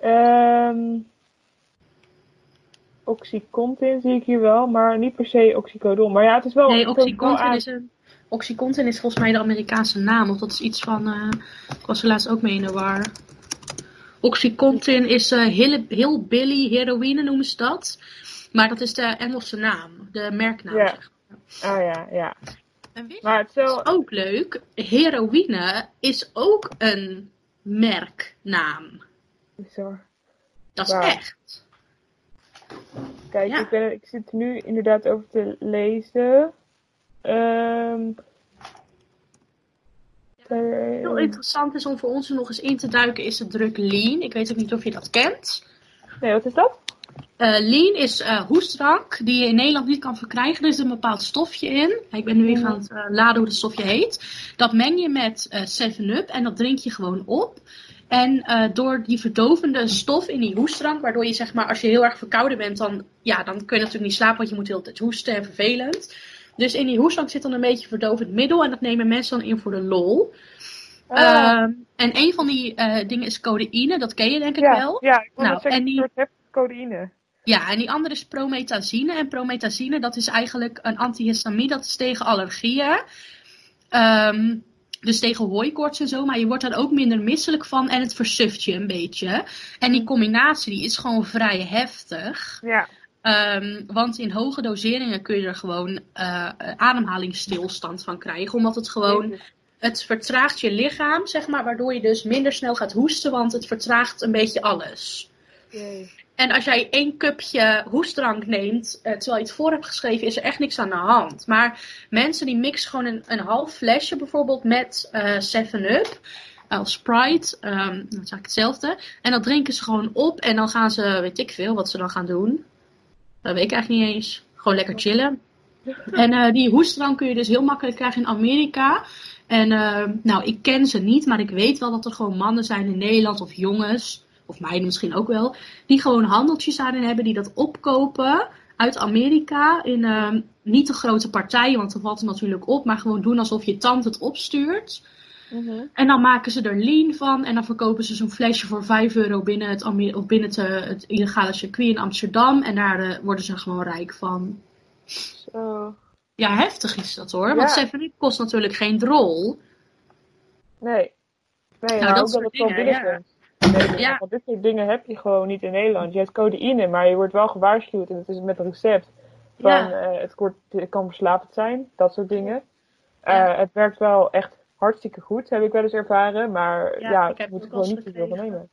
Ehm Oxycontin zie ik hier wel, maar niet per se oxycodon. Maar ja, het is wel... Nee, Oxycontin is, een, Oxycontin is volgens mij de Amerikaanse naam. Of dat is iets van... eh, ik was er laatst ook mee in de war. Oxycontin is eh heel, heel billy heroïne noemen ze dat. Maar dat is de Engelse naam. De merknaam. Ja. zeg Ah ja, ja. En wist Maar het is wel... Dat is ook leuk. Heroïne is ook een merknaam. Bizar. Dat is echt. Kijk, Ja. ik, ben, ik zit er nu inderdaad over te lezen. Ehm Heel eh, interessant is om voor ons nog eens in te duiken is de druk lean. Ik weet ook niet of je dat kent. nee, wat is dat? Eh, lean is eh, hoestdrank die je in Nederland niet kan verkrijgen. Er zit een bepaald stofje in. Ik ben nu even Mhm. aan het laden hoe het stofje heet. Dat meng je met eh 7-Up en dat drink je gewoon op. En eh, door die verdovende stof in die hoestdrank, waardoor je zeg maar, als je heel erg verkouden bent, dan, ja, dan kun je natuurlijk niet slapen, want je moet de hele tijd hoesten en vervelend. Dus in die hoestdrank zit dan een beetje verdovend middel en dat nemen mensen dan in voor de lol. Ah, Ehm, en een van die eh, dingen is codeïne, dat ken je denk ik ja, wel. ja, ik Nou, zeggen, en die- een soort heftige codeïne. Ja, en die andere is promethazine. En promethazine, dat is eigenlijk een antihistamine. Dat is tegen allergieën. Ehm, dus tegen hooikoorts en zo. Maar je wordt er ook minder misselijk van. En het versuft je een beetje. En die combinatie die is gewoon vrij heftig. Ja, Ehm, want in hoge doseringen kun je er gewoon eh, ademhalingsstilstand van krijgen. Omdat het gewoon Jezus. het vertraagt je lichaam, zeg maar. Waardoor je dus minder snel gaat hoesten. Want het vertraagt een beetje alles. Jee. En als jij één cupje hoestdrank neemt, eh, terwijl je het voor hebt geschreven, is er echt niks aan de hand. Maar mensen die mixen gewoon een, een half flesje bijvoorbeeld met eh 7-Up of Sprite, ehm, dat is eigenlijk hetzelfde. En dat drinken ze gewoon op en dan gaan ze, weet ik veel, wat ze dan gaan doen. Dat weet ik eigenlijk niet eens. Gewoon lekker chillen. En eh, die hoestdrank kun je dus heel makkelijk krijgen in Amerika. En eh, nou, ik ken ze niet, maar ik weet wel dat er gewoon mannen zijn in Nederland of jongens, of meiden misschien ook wel, die gewoon handeltjes daarin hebben, die dat opkopen uit Amerika in eh, niet te grote partijen, want dan valt het natuurlijk op, maar gewoon doen alsof je tante het opstuurt. Mhm. En dan maken ze er lean van en dan verkopen ze zo'n flesje voor 5 euro binnen het, Amer- of binnen het, eh, het illegale circuit in Amsterdam. En daar eh, worden ze gewoon rijk van. Zo. Ja, heftig is dat hoor. Ja. Want 7 kost natuurlijk geen drol. Nee. Nee, Nou, dat ook het ja. Nederland. Ja. Want dit soort dingen heb je gewoon niet in Nederland. Je hebt codeïne, maar je wordt wel gewaarschuwd. En het is met een recept. Van, Ja. eh, het, het kan verslavend zijn, dat soort dingen. Ja. Eh, het werkt wel echt hartstikke goed, heb ik wel eens ervaren. Maar Ja, ja, ik moet er gewoon niet te veel van nemen.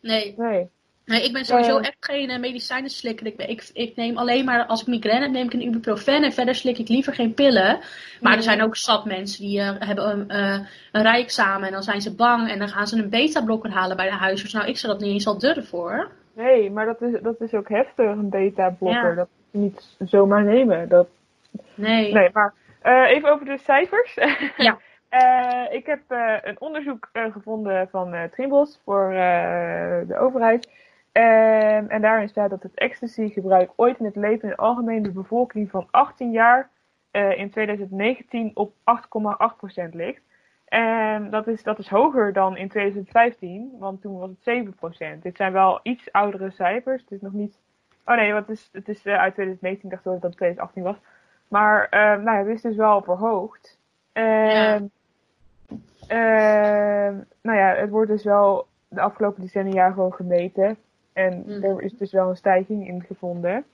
Nee. Nee. Nee, ik ben sowieso Eh. echt geen uh, medicijnen slikker. Ik, ik, ik neem alleen maar, als ik migraine heb, neem ik een ibuprofen. En verder slik ik liever geen pillen. Maar er zijn ook zat mensen die eh, hebben een, eh, een rijexamen en dan zijn ze bang. En dan gaan ze een beta-blokker halen bij de huisarts. Nou, ik zou dat niet eens al durven hoor. Nee, maar dat is, dat is ook heftig, een beta-blokker. Ja. Dat moet je niet zomaar nemen. Dat, Nee. nee, maar eh, even over de cijfers. Ja. Eh, ik heb eh, een onderzoek eh, gevonden van eh Trimbos voor eh, de overheid. Ehm, en daarin staat dat het ecstasy-gebruik ooit in het leven in het algemeen de bevolking van 18 jaar eh, in 2019 op 8,8% ligt. En dat is, dat is hoger dan in 2015, want toen was het 7%. Dit zijn wel iets oudere cijfers. Het is nog niet. Oh nee, want het is, het is eh, uit 2019, ik dacht dat het 2018 was. Maar eh, nou ja, het is dus wel verhoogd. Ehm, ehm, nou ja, het wordt dus wel de afgelopen decennia gewoon gemeten. En Mhm. er is dus wel een stijging in gevonden.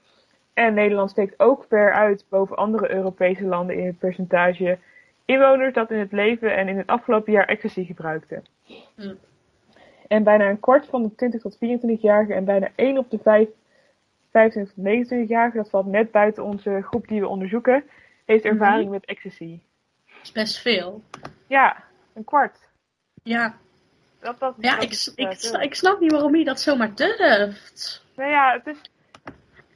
En Nederland steekt ook ver uit boven andere Europese landen in het percentage inwoners dat in het leven en in het afgelopen jaar ecstasy gebruikten. Mhm. En bijna een kwart van de 20 tot 24-jarigen en bijna 1 op de 5 25 tot 29-jarigen, dat valt net buiten onze groep die we onderzoeken, heeft Mhm. ervaring met ecstasy. Dat is best veel. Ja, een kwart. Ja, Dat, dat, ja dat ik, is, ik, eh, ik snap niet waarom je dat zomaar durft. Nou ja, het is.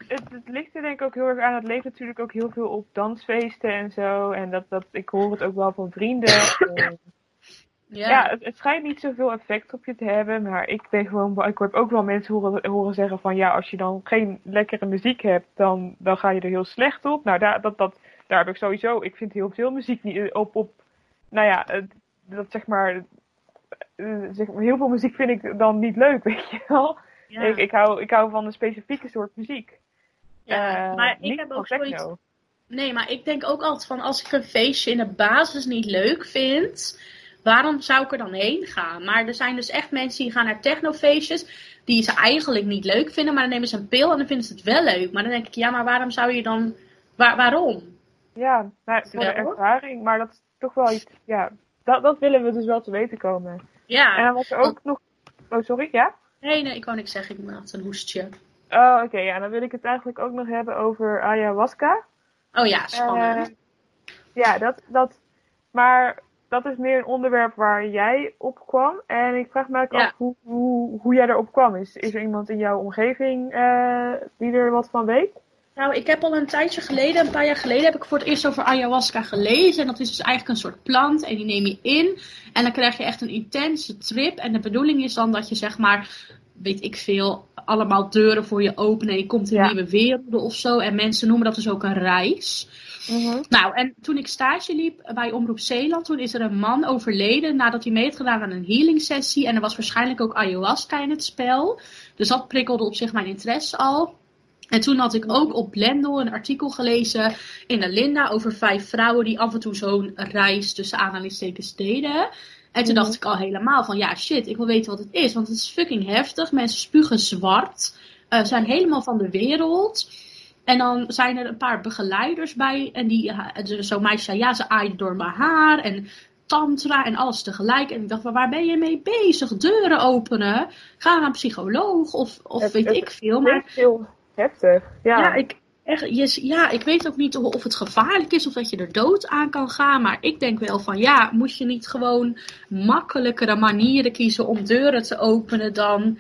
Het, het ligt er denk ik ook heel erg aan. Het leeft natuurlijk ook heel veel op dansfeesten en zo. En dat, dat, ik hoor het ook wel van vrienden. En Ja, ja, het, het schijnt niet zoveel effect op je te hebben. Maar ik ben gewoon. Ik heb ook wel mensen horen, horen zeggen van ja, als je dan geen lekkere muziek hebt, dan, dan ga je er heel slecht op. Nou, daar, dat, dat, daar heb ik sowieso. Ik vind heel veel muziek niet eh, op. op nou ja, het- dat zeg maar. Zeg maar, heel veel muziek vind ik dan niet leuk, weet je wel. ja. Ik, ik, hou, ik hou van een specifieke soort muziek. ja. Eh, maar ik heb ook zoiets. Nee, maar ik denk ook altijd van als ik een feestje in de basis niet leuk vind, waarom zou ik er dan heen gaan? Maar er zijn dus echt mensen die gaan naar technofeestjes die ze eigenlijk niet leuk vinden, maar dan nemen ze een pil en dan vinden ze het wel leuk. Maar dan denk ik, ja, maar waarom zou je dan, waar, waarom? Ja, nou, voor de ervaring, maar dat is toch wel iets, ja, dat, dat willen we dus wel te weten komen. En Ja, dan was er ook nog, oh sorry, ja? nee, nee, ik wou niks zeggen, ik had een hoestje. Oh, oké, ja, dan wil ik het eigenlijk ook nog hebben over ayahuasca. Oh ja, spannend. Eh, ja, dat, dat, maar dat is meer een onderwerp waar jij op kwam. En ik vraag me ook Ja. af hoe, hoe, hoe jij erop kwam. Is, is er iemand in jouw omgeving eh, die er wat van weet? Nou, ik heb al een tijdje geleden, een paar jaar geleden, heb ik voor het eerst over ayahuasca gelezen. En dat is dus eigenlijk een soort plant en die neem je in. En dan krijg je echt een intense trip. En de bedoeling is dan dat je zeg maar, weet ik veel, allemaal deuren voor je openen. En je komt in Ja. nieuwe werelden of zo. En mensen noemen dat dus ook een reis. Mhm. Nou, en toen ik stage liep bij Omroep Zeeland, toen is er een man overleden nadat hij mee had gedaan aan een healing sessie. En er was waarschijnlijk ook ayahuasca in het spel. Dus dat prikkelde op zich mijn interesse al. En toen had ik ook op Blendel een artikel gelezen in de Linda over vijf vrouwen die af en toe zo'n reis tussen aanhalingstekens deden. En toen Mhm. dacht ik al helemaal van ja shit, ik wil weten wat het is. Want het is fucking heftig. Mensen spugen zwart. eh, zijn helemaal van de wereld. En dan zijn er een paar begeleiders bij. En die, eh, zo'n meisje zei, ja, ze aaide door mijn haar. En tantra en alles tegelijk. En ik dacht, waar ben je mee bezig? Deuren openen. Ga naar een psycholoog of, of Het- weet het- ik veel. Maar heel heftig. Ja, ja, ik, echt, je, ja, ik weet ook niet of het gevaarlijk is of dat je er dood aan kan gaan. Maar ik denk wel van ja, moet je niet gewoon makkelijkere manieren kiezen om deuren te openen dan.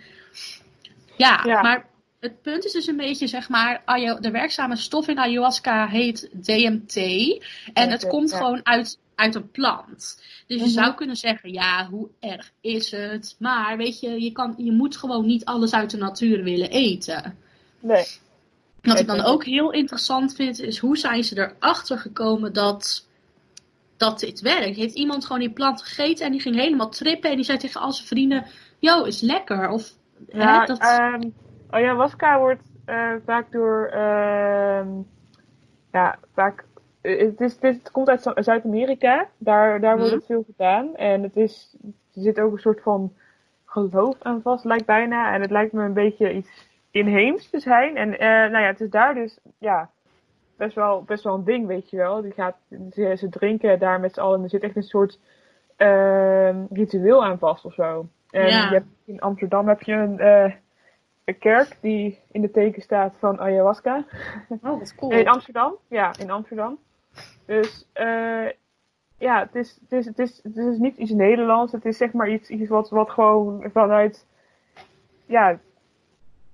Ja, Ja. maar het punt is dus een beetje, zeg maar, de werkzame stof in ayahuasca heet DMT. En het komt ja. gewoon uit, uit een plant. Dus je Mhm. zou kunnen zeggen, ja, hoe erg is het? Maar weet je, je, kan, je moet gewoon niet alles uit de natuur willen eten. Nee. Wat ik dan ook heel interessant vind, is hoe zijn ze erachter gekomen dat, dat dit werkt? Heeft iemand gewoon die plant gegeten en die ging helemaal trippen en die zei tegen al zijn vrienden, yo, is lekker. Of, Ja, hè, dat, ehm, ayahuasca wordt eh, vaak door, ehm, ja, vaak, eh, het, is, het, komt uit Zu- Zuid-Amerika, daar, daar wordt Mhm. het veel gedaan. En het is, er zit ook een soort van geloof aan vast, lijkt bijna. En het lijkt me een beetje iets inheems te zijn. En eh, nou ja, het is daar dus, ja, best wel, best wel een ding, weet je wel. Die gaat, ze, ze drinken daar met z'n allen en er zit echt een soort ehm, ritueel aan vast of zo. En Ja. je hebt, in Amsterdam heb je een, eh, een kerk die in de teken staat van ayahuasca. Oh, wat cool. In Amsterdam, ja, in Amsterdam. Dus eh, ja, het is, het, is, het, is, het is niet iets Nederlands. Het is zeg maar iets, iets wat, wat gewoon vanuit ja,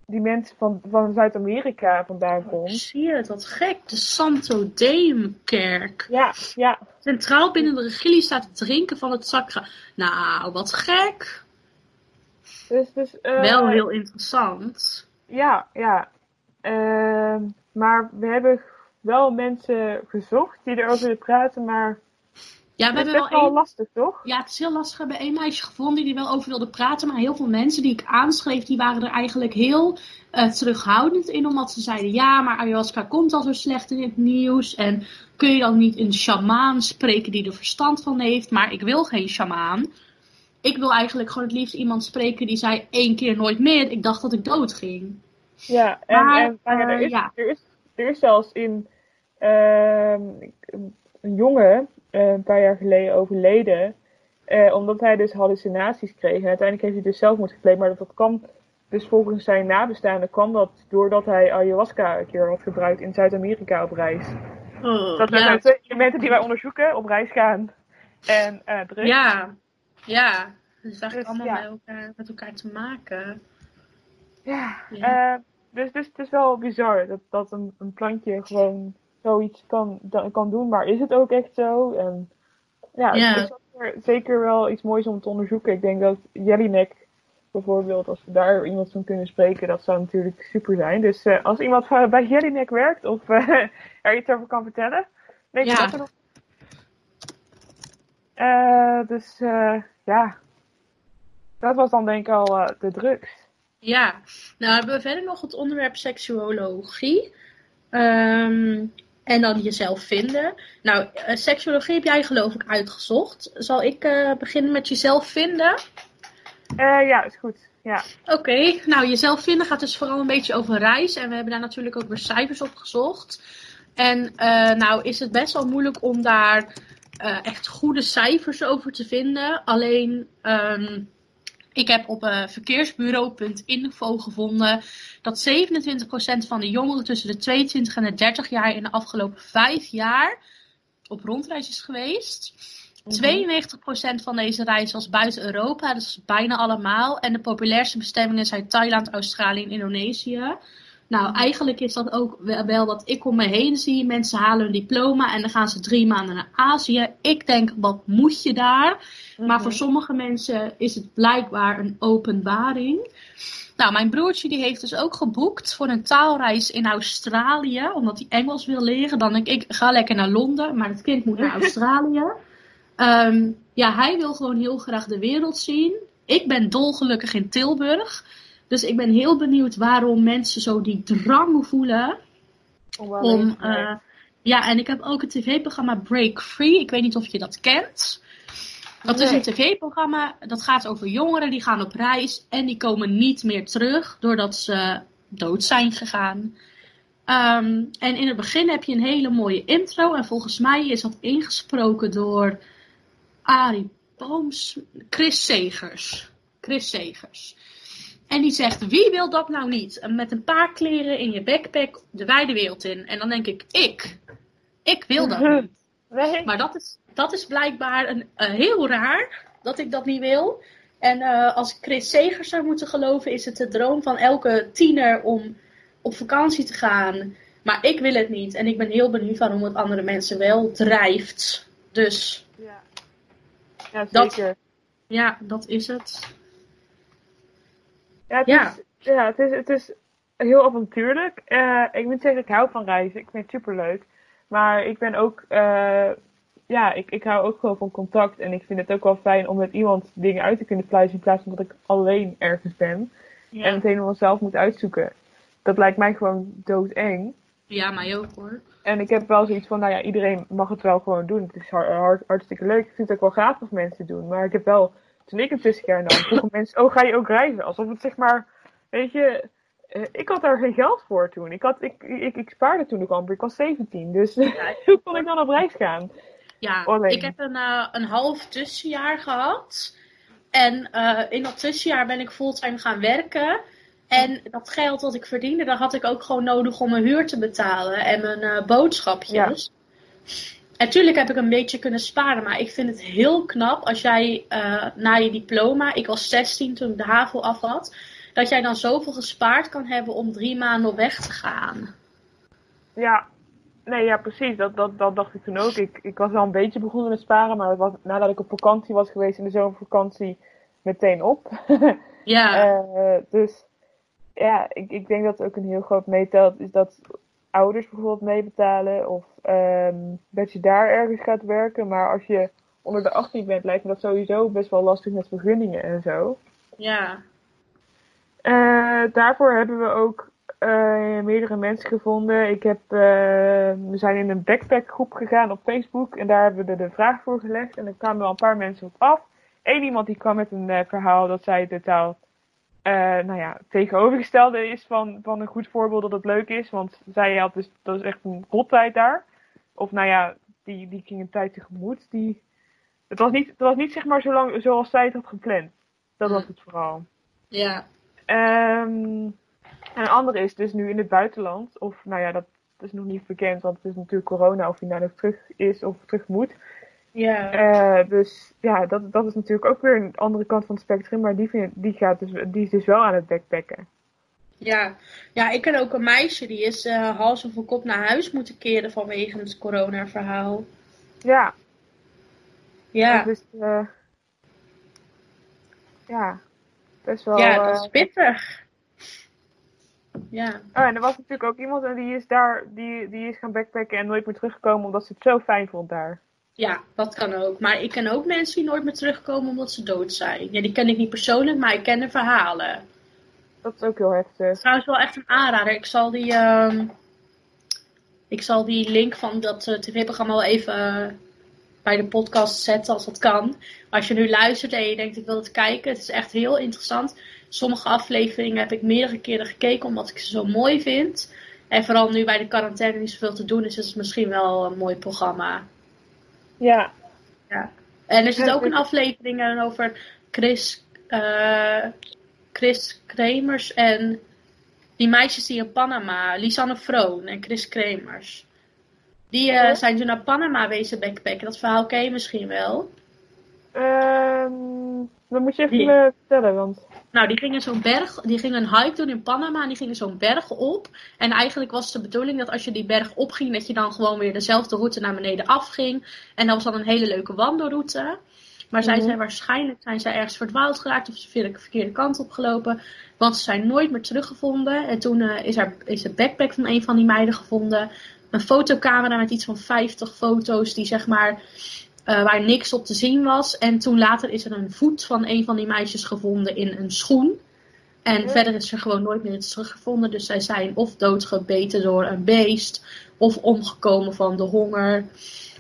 die mensen van, van Zuid-Amerika vandaan komt. Zie je het, wat gek. De Santo Deum-kerk. Ja, ja. Centraal binnen de regilie staat het drinken van het sacra. Nou, wat gek. Dus, dus, eh, Wel heel interessant. Ja, ja. Ehm, maar we hebben wel mensen gezocht die erover willen praten, maar Ja, we het is best wel lastig, toch? Ja, het is heel lastig. We hebben één meisje gevonden die er wel over wilde praten. Maar heel veel mensen die ik aanschreef, die waren er eigenlijk heel eh, terughoudend in. Omdat ze zeiden, ja, maar ayahuasca komt al zo slecht in het nieuws. En kun je dan niet een shamaan spreken die er verstand van heeft? Maar ik wil geen shamaan. Ik wil eigenlijk gewoon het liefst iemand spreken die zei één keer nooit meer. Ik dacht dat ik dood ging. Ja, en, Maar, en maar ja, er, eh, is, ja. Er, is, er is zelfs in ehm, een jongen eh, een paar jaar geleden overleden, eh, omdat hij dus hallucinaties kreeg. En uiteindelijk heeft hij dus zelfmoord gepleegd, maar dat, dat kwam dus volgens zijn nabestaanden kwam dat doordat hij ayahuasca een keer had gebruikt in Zuid-Amerika op reis. Dat zijn ja, twee elementen die wij onderzoeken, op reis gaan en eh drugs. ja, ja. Het is eigenlijk Dus, allemaal ja. met, elkaar, met elkaar te maken. Ja, Ja. dus, dus het is wel bizar dat, dat een, een plantje gewoon zoiets kan, kan doen, maar is het ook echt zo? En ja, Ja. het is zeker, zeker wel iets moois om te onderzoeken. Ik denk dat Jellinek bijvoorbeeld, als we daar iemand van kunnen spreken, dat zou natuurlijk super zijn. Dus eh, als iemand van- bij Jellinek werkt of eh, er iets over kan vertellen, weet je Ja. dat er nog. Eh, dus ja, dat was dan denk ik al de drugs. Ja, nou hebben we verder nog het onderwerp seksuologie. Ehm, en dan jezelf vinden. Nou, eh, seksuologie heb jij geloof ik uitgezocht. Zal ik eh, beginnen met jezelf vinden? Eh, ja, is goed. Ja. Oké, nou jezelf vinden gaat dus vooral een beetje over reis. En we hebben daar natuurlijk ook weer cijfers op gezocht. En nou is het best wel moeilijk om daar echt goede cijfers over te vinden. Alleen, ehm, ik heb op eh, verkeersbureau.info gevonden dat 27% van de jongeren tussen de 22 en de 30 jaar in de afgelopen 5 jaar op rondreis is geweest. 92% van deze reizen was buiten Europa, dus bijna allemaal. En de populairste bestemmingen zijn Thailand, Australië en Indonesië. Nou, eigenlijk is dat ook wel- wat ik om me heen zie. Mensen halen een diploma en dan gaan ze drie maanden naar Azië. Ik denk, wat moet je daar? Maar voor sommige mensen is het blijkbaar een openbaring. Nou, mijn broertje die heeft dus ook geboekt voor een taalreis in Australië. Omdat hij Engels wil leren. Dan denk ik, ga lekker naar Londen. Maar het kind moet naar Australië. Ehm, ja, hij wil gewoon heel graag de wereld zien. Ik ben dolgelukkig in Tilburg. Dus ik ben heel benieuwd waarom mensen zo die drang voelen Om, eh, ja, en ik heb ook het tv-programma Break Free. Ik weet niet of je dat kent. Dat is een tv-programma dat gaat over jongeren die gaan op reis en die komen niet meer terug doordat ze dood zijn gegaan. Ehm, en in het begin heb je een hele mooie intro en volgens mij is dat ingesproken door Arie Booms, Chris Segers. Chris Segers. En die zegt, wie wil dat nou niet? Met een paar kleren in je backpack de wijde wereld in. En dan denk ik, ik. Ik wil dat niet. Nee. Maar dat is, dat is blijkbaar een, eh, heel raar dat ik dat niet wil. En eh, als ik Chris Segers zou moeten geloven, is het de droom van elke tiener om op vakantie te gaan. Maar ik wil het niet. En ik ben heel benieuwd waarom het andere mensen wel drijft. Dus Ja, ja Dat- ja, dat is het. Ja, het, Ja. Is, ja het, is, het is heel avontuurlijk. Eh, ik moet zeggen, ik hou van reizen. Ik vind het superleuk. Maar ik ben ook, eh, ja, ik, ik hou ook gewoon van contact. En ik vind het ook wel fijn om met iemand dingen uit te kunnen pluizen in plaats van dat ik alleen ergens ben. En het helemaal zelf moet uitzoeken. Dat lijkt mij gewoon doodeng. Ja, mij ook hoor. En ik heb wel zoiets van, nou ja, iedereen mag het wel gewoon doen. Het is hard, hard- hartstikke leuk. Ik vind het ook wel gaaf als mensen doen. Maar ik heb wel, toen ik een tussenjaar nam, vroegen mensen, oh, ga je ook reizen? Alsof het zeg maar, weet je, eh, ik had daar geen geld voor toen. Ik, had, ik, ik, ik spaarde toen ook amper, ik was 17. Dus hoe kon ik dan op reis gaan? Ja, Alleen. ik heb een, eh, een half tussenjaar gehad. En eh, in dat tussenjaar ben ik fulltime gaan werken. En dat geld dat ik verdiende, dat had ik ook gewoon nodig om mijn huur te betalen en mijn boodschapjes. En tuurlijk heb ik een beetje kunnen sparen, maar ik vind het heel knap als jij uh, na je diploma, ik was 16 toen ik de HAVO af had, dat jij dan zoveel gespaard kan hebben om drie maanden op weg te gaan. Ja, nee, ja, precies. Dat, dat, dat dacht ik toen ook. Ik, ik was wel een beetje begonnen met sparen, maar was, nadat ik op vakantie was geweest in de zomervakantie, meteen op. ja. Uh, dus ja, ik, ik denk dat ook een heel groot meetelt is dat ouders bijvoorbeeld meebetalen of um, dat je daar ergens gaat werken. Maar als je onder de 18 bent, lijkt me dat sowieso best wel lastig met vergunningen en zo. Ja. Uh, daarvoor hebben we ook uh, meerdere mensen gevonden. Ik heb, uh, we zijn in een backpackgroep gegaan op Facebook en daar hebben we de, de vraag voor gelegd. En er kwamen wel een paar mensen op af. Eén iemand die kwam met een verhaal dat zij totaal uh, nou ja, tegenovergestelde is van, van een goed voorbeeld dat het leuk is. Want zij had dus, dat is echt een rottijd daar. Of nou ja, die, die ging een tijd tegemoet. Die, het, was niet, het was niet zeg maar zo lang zoals zij het had gepland. Dat was het vooral. Ja. Um, en een andere is dus nu in het buitenland. Of nou ja, dat, dat is nog niet bekend, want het is natuurlijk corona of hij nou nog terug is of terug moet. Ja. Uh, dus ja, dat, dat is natuurlijk ook weer een andere kant van het spectrum, maar die, vind, die, gaat dus, die is dus wel aan het backpacken. Ja. ja, ik ken ook een meisje die is uh, hals over kop naar huis moeten keren vanwege het corona-verhaal. Ja. Ja. Dus, uh, ja, best wel. Ja, dat is pittig. Ja. Oh, en er was natuurlijk ook iemand en die is daar, die, die is gaan backpacken en nooit meer teruggekomen omdat ze het zo fijn vond daar. Ja, dat kan ook. Maar ik ken ook mensen die nooit meer terugkomen omdat ze dood zijn. Ja, die ken ik niet persoonlijk, maar ik ken de verhalen. Dat is ook heel heftig. Trouwens wel echt een aanrader. Ik zal die, uh, ik zal die link van dat uh, tv-programma wel even uh, bij de podcast zetten als dat kan. Als je nu luistert en je denkt ik wil het kijken. Het is echt heel interessant. Sommige afleveringen heb ik meerdere keren gekeken omdat ik ze zo mooi vind. En vooral nu bij de quarantaine niet zoveel te doen is, is het misschien wel een mooi programma. Ja. ja. En er zit ook een aflevering over Chris, uh, Chris Kremers en die meisjes die in Panama, Lisanne Vroon en Chris Kremers. Die uh, zijn toen naar Panama wezen backpacken. Dat verhaal ken je misschien wel. Um, dan moet je even die, vertellen, want... Nou, die gingen zo'n berg, die gingen een hike doen in Panama en die gingen zo'n berg op. En eigenlijk was de bedoeling dat als je die berg opging, dat je dan gewoon weer dezelfde route naar beneden afging. En dat was dan een hele leuke wandelroute. Maar zij zijn waarschijnlijk zijn zij ergens verdwaald geraakt of ze de verkeerde kant opgelopen. Want ze zijn nooit meer teruggevonden. En toen uh, is, er, is de backpack van een van die meiden gevonden. Een fotocamera met iets van 50 foto's die zeg maar uh, waar niks op te zien was. En toen later is er een voet van een van die meisjes gevonden in een schoen. En ja. verder is er gewoon nooit meer iets teruggevonden. Dus zij zijn of doodgebeten door een beest. Of omgekomen van de honger.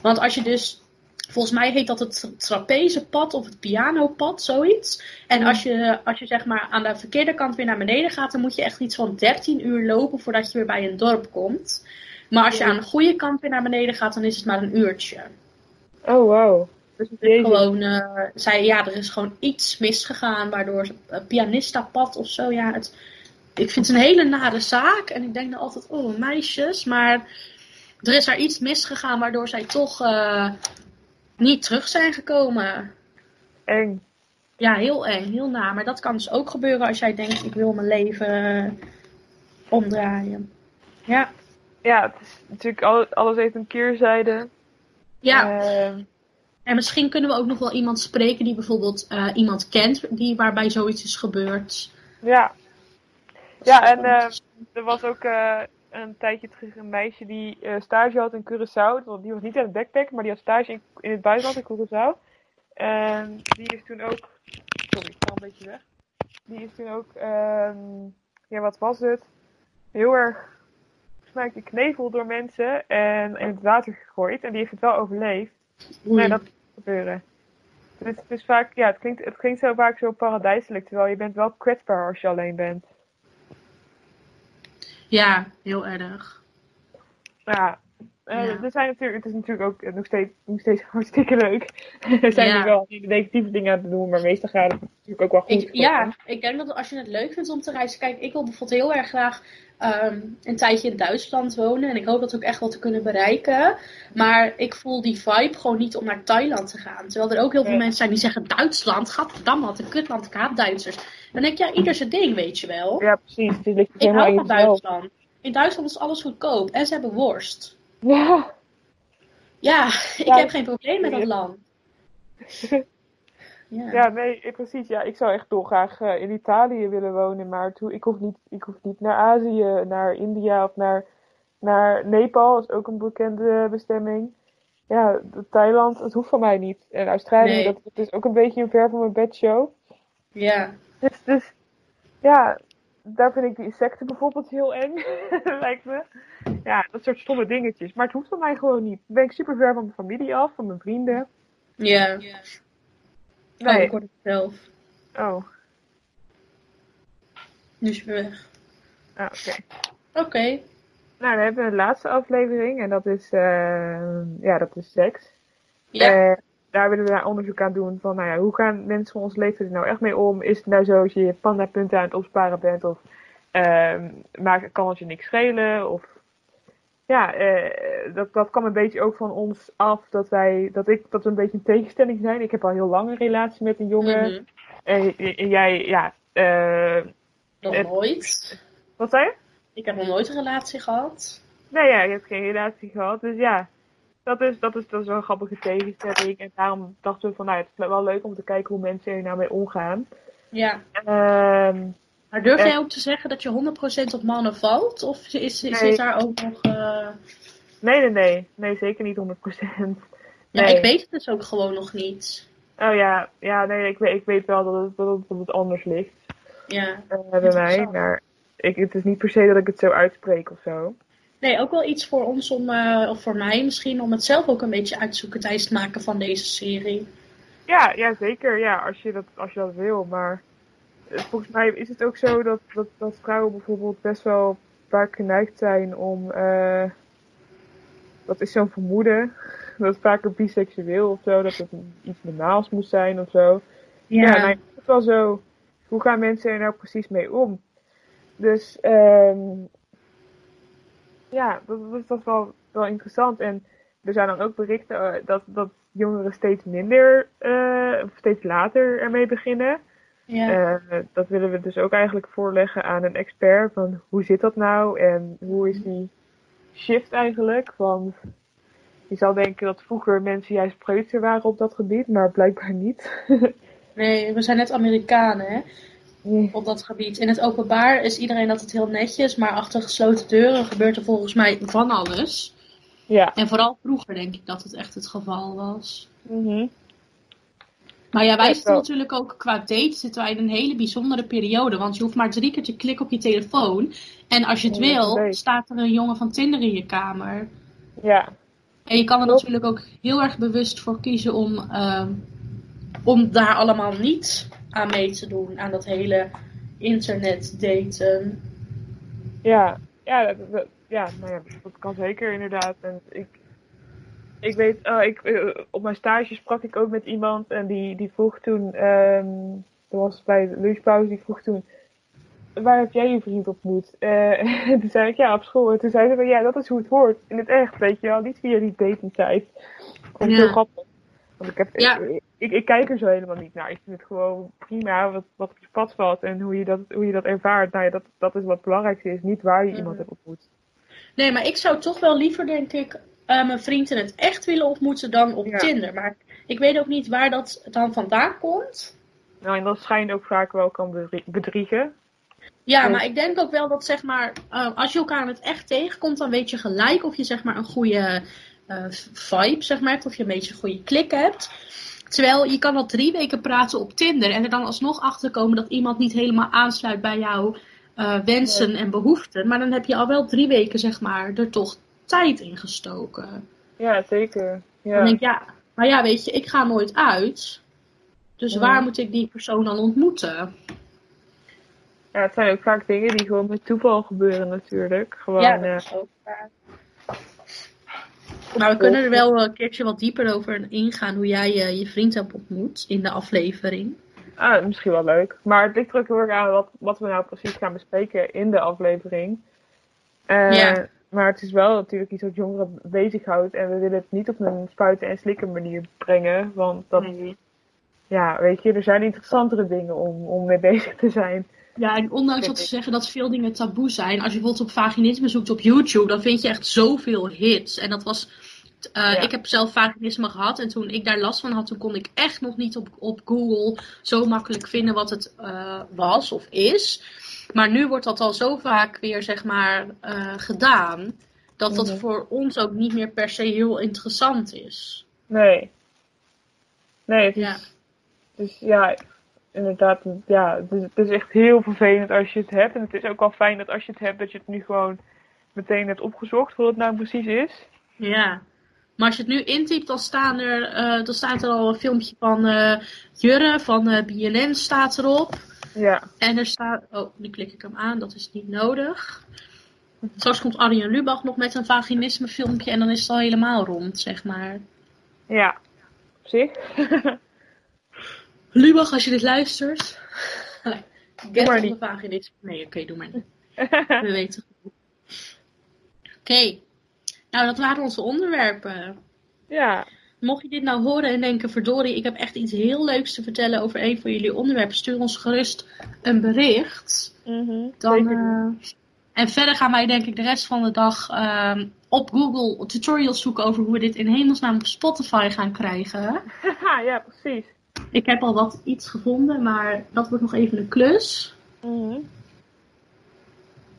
Want als je dus. Volgens mij heet dat het trapezepad of het pianopad, zoiets. En als je, als je zeg maar aan de verkeerde kant weer naar beneden gaat, dan moet je echt iets van 13 uur lopen voordat je weer bij een dorp komt. Maar als je aan de goede kant weer naar beneden gaat, dan is het maar een uurtje. Oh, wow. Dus gewoon, uh, zei ja, er is gewoon iets misgegaan, waardoor een pianistapad of zo, ja, het, ik vind het een hele nare zaak. En ik denk dan altijd, oh, meisjes, maar er is daar iets misgegaan, waardoor zij toch uh, niet terug zijn gekomen. Eng. Ja, heel eng, heel na. Maar dat kan dus ook gebeuren als jij denkt, ik wil mijn leven omdraaien. Ja. Ja, het is natuurlijk alles heeft een keerzijde. Ja. Uh, en misschien kunnen we ook nog wel iemand spreken die bijvoorbeeld uh, iemand kent die, waarbij zoiets is gebeurd. Ja. Ja, en uh, er was ook een tijdje terug een meisje die stage had in Curaçao. Want die was niet aan het backpack, maar die had stage in, in het buitenland in Curaçao. En die is toen ook. Sorry, ik val een beetje weg. Die is toen ook. Um, ja, wat was het? Heel erg mij knevel door mensen en in het water gegooid. En die heeft het wel overleefd. Nee, dat gebeuren. Dus het is vaak, ja, het klinkt, het klinkt zo vaak zo paradijselijk, terwijl je bent wel kwetsbaar als je alleen bent. Ja, heel erg. Ja, eh, Ja. er zijn natuurlijk, het is natuurlijk ook nog steeds, nog steeds hartstikke leuk. er zijn Ja. er wel negatieve dingen aan het doen, maar meestal gaat het natuurlijk ook wel goed. Ik, ja, ik denk dat als je het leuk vindt om te reizen. Kijk, ik wil bijvoorbeeld heel erg graag ehm, een tijdje in Duitsland wonen. En ik hoop dat ook echt wel te kunnen bereiken. Maar ik voel die vibe gewoon niet om naar Thailand te gaan. Terwijl er ook heel veel mensen zijn die zeggen: Duitsland, gadverdamme, wat een kutland, ik haat Duitsers. Dan denk ik, ja, ieder zijn ding, weet je wel. Ja, precies. Het ligt ik hou van. Duitsland. In Duitsland is alles goedkoop en ze hebben worst. Ja. Ja, ik Ja. heb geen probleem met dat land. Ja. Ja, nee, eh, precies. Ja, ik zou echt dolgraag eh, in Italië willen wonen, maar toe, ik, hoef niet, ik hoef niet naar Azië, naar India of naar, naar Nepal, dat is ook een bekende bestemming. Ja, Thailand, het hoeft van mij niet. En Australië, Nee. dat, dat is ook een beetje een ver van mijn bedshow. ja. Dus, dus ja, daar vind ik die insecten bijvoorbeeld heel eng, lijkt me. Ja, dat soort stomme dingetjes. Maar het hoeft van mij gewoon niet. Dan ben ik super ver van mijn familie af, van mijn vrienden. Ja. Nee. ik hoor het zelf. Oh, Nu is weer weg. ah, oké. Oké. Nou, we hebben een laatste aflevering en dat is, eh, ja, dat is seks. Ja. Eh, daar willen we daar onderzoek aan doen van, nou ja, hoe gaan mensen van ons leeftijd er nou echt mee om? Is het nou zo als je je pandapunten aan het opsparen bent of ehm maakt, kan het je niks schelen? Of ja, eh, dat, dat kwam een beetje ook van ons af dat wij, dat ik, dat we een beetje een tegenstelling zijn. Ik heb al heel lang een relatie met een jongen Mhm. en, en jij, ja, eh, Nog Het- nooit. wat zei je? Ik heb nog nooit een relatie gehad. Nee, ja, je hebt geen relatie gehad. Dus ja, dat is, dat is, dat is wel een grappige tegenstelling. En daarom dachten we van, nou, het is wel leuk om te kijken hoe mensen er nou mee omgaan. Ja. Ehm, Maar durf jij ook te zeggen dat je 100% op mannen valt? Of is, Nee. zit daar ook nog... eh, nee, nee, nee. Nee, zeker niet 100%. Ja, Nee. ik weet het dus ook gewoon nog niet. Oh ja, ja nee, ik weet, ik weet wel dat het, dat het, dat het anders ligt Ja. eh, bij mij. Maar ik, het is niet per se dat ik het zo uitspreek of zo. Nee, ook wel iets voor ons om, eh, of voor mij misschien, om het zelf ook een beetje uit te zoeken tijdens het maken van deze serie. Ja, ja, zeker. Ja, als je dat, als je dat wil. Maar eh, volgens mij is het ook zo dat, dat, dat vrouwen bijvoorbeeld best wel vaak geneigd zijn om. eh dat is zo'n vermoeden. Dat het vaker biseksueel of zo. Dat het iets normaals moet zijn of zo. Ja, nou, het is wel zo. Hoe gaan mensen er nou precies mee om? Dus ehm ja, dat, dat wel, wel interessant. En er zijn dan ook berichten eh, dat, dat jongeren steeds minder, eh, of steeds later ermee beginnen. ja. Eh, dat willen we dus ook eigenlijk voorleggen aan een expert. Van hoe zit dat nou en hoe is die shift eigenlijk? Want je zou denken dat vroeger mensen juist preutser waren op dat gebied, maar blijkbaar niet. Nee, we zijn net Amerikanen, hè, op dat gebied. In het openbaar is iedereen altijd heel netjes, maar achter gesloten deuren gebeurt er volgens mij van alles. ja. En vooral vroeger denk ik dat het echt het geval was. Mhm. Maar ja, wij zitten natuurlijk ook qua date zitten wij in een hele bijzondere periode. Want je hoeft maar drie keer te klikken op je telefoon. En als je het Ja, wil, staat er een jongen van Tinder in je kamer. Ja. En je kan er natuurlijk ook heel erg bewust voor kiezen om, ehm, om daar allemaal niet aan mee te doen. Aan dat hele internet daten. Ja, ja, dat, dat- ja, nou ja, dat kan zeker inderdaad. En ik, ik weet, oh, ik, eh, op mijn stage sprak ik ook met iemand en die, die vroeg toen, ehm dat was bij de lunchpauze, die vroeg toen, waar heb jij je vriend ontmoet? Eh, en toen zei ik, ja, op school. En toen zei ze van, ja, dat is hoe het hoort. In het echt, weet je wel, niet via die site. Vond ik Ja. heel grappig. Want ik, heb, Ja. ik, ik, ik kijk er zo helemaal niet naar. Ik vind het gewoon prima wat, wat op je pad valt en hoe je dat, hoe je dat ervaart. Nou ja, dat, dat is wat het belangrijkste is. Niet waar je Mhm. iemand hebt ontmoet. Nee, maar ik zou toch wel liever, denk ik, eh, mijn vriend in het echt willen ontmoeten dan op Ja. Tinder. Maar ik weet ook niet waar dat dan vandaan komt. Nou, en dat schijnt ook vaak wel kan bedrie- bedriegen. Ja, Ja. maar ik denk ook wel dat zeg maar, eh, als je elkaar in het echt tegenkomt, dan weet je gelijk of je zeg maar een goede eh, vibe zeg maar, hebt, of je een beetje een goede klik hebt. Terwijl je kan al drie weken praten op Tinder en er dan alsnog achter komen dat iemand niet helemaal aansluit bij jouw eh, wensen en behoeften. Maar dan heb je al wel drie weken zeg maar er toch tijd in gestoken. Ja, zeker. Dan Ja. denk ik, ja, maar ja, weet je, ik ga nooit uit. Dus Ja. waar moet ik die persoon dan ontmoeten? ja, het zijn ook vaak dingen die gewoon met toeval gebeuren natuurlijk. Gewoon, ja, eh, dat is ook waar. Maar we kunnen er wel een keertje wat dieper over ingaan hoe jij uh, je vriend hebt ontmoet in de aflevering. Ah, misschien wel leuk. Maar het ligt er ook heel erg aan wat, wat we nou precies gaan bespreken in de aflevering. Uh, ja. Maar het is wel natuurlijk iets wat jongeren bezighoudt. En we willen het niet op een spuiten en slikken manier brengen. Want dat, nee. ja, weet je, er zijn interessantere dingen om, om mee bezig te zijn. Ja, en ondanks dat ze zeggen dat veel dingen taboe zijn. Als je bijvoorbeeld op vaginisme zoekt op YouTube, dan vind je echt zoveel hits. En dat was. Uh, Ik heb zelf vaginisme gehad en toen ik daar last van had, toen kon ik echt nog niet op, op Google zo makkelijk vinden wat het uh, was of is. Maar nu wordt dat al zo vaak weer, zeg maar, uh, gedaan. Dat dat mhm. voor ons ook niet meer per se heel interessant is. Nee. Nee, het is, ja. Dus ja, inderdaad, ja, het is, het is, echt heel vervelend als je het hebt. En het is ook wel fijn dat als je het hebt, dat je het nu gewoon meteen hebt opgezocht, wat het nou precies is. Ja. Maar als je het nu intypt, dan, staan er, uh, dan staat er al een filmpje van uh, Jurre van uh, BNN staat erop. Ja. En er staat, oh, nu klik ik hem aan, dat is niet nodig. Straks komt Arjen Lubach nog met een vaginisme filmpje en dan is het al helemaal rond, zeg maar. Ja, op zich. Lubach, als je dit luistert. Get maar niet. vaginisme. Nee, oké, doe maar niet. We weten Oké. Okay. Nou, dat waren onze onderwerpen. Ja. Mocht je dit nou horen en denken, verdorie, ik heb echt iets heel leuks te vertellen over een van jullie onderwerpen, stuur ons gerust een bericht. Mm Dan, uh, en verder gaan wij denk ik de rest van de dag uh, op Google tutorials zoeken over hoe we dit in hemelsnaam op Spotify gaan krijgen. ja, precies. Ik heb al wat iets gevonden, maar dat wordt nog even een klus. Mm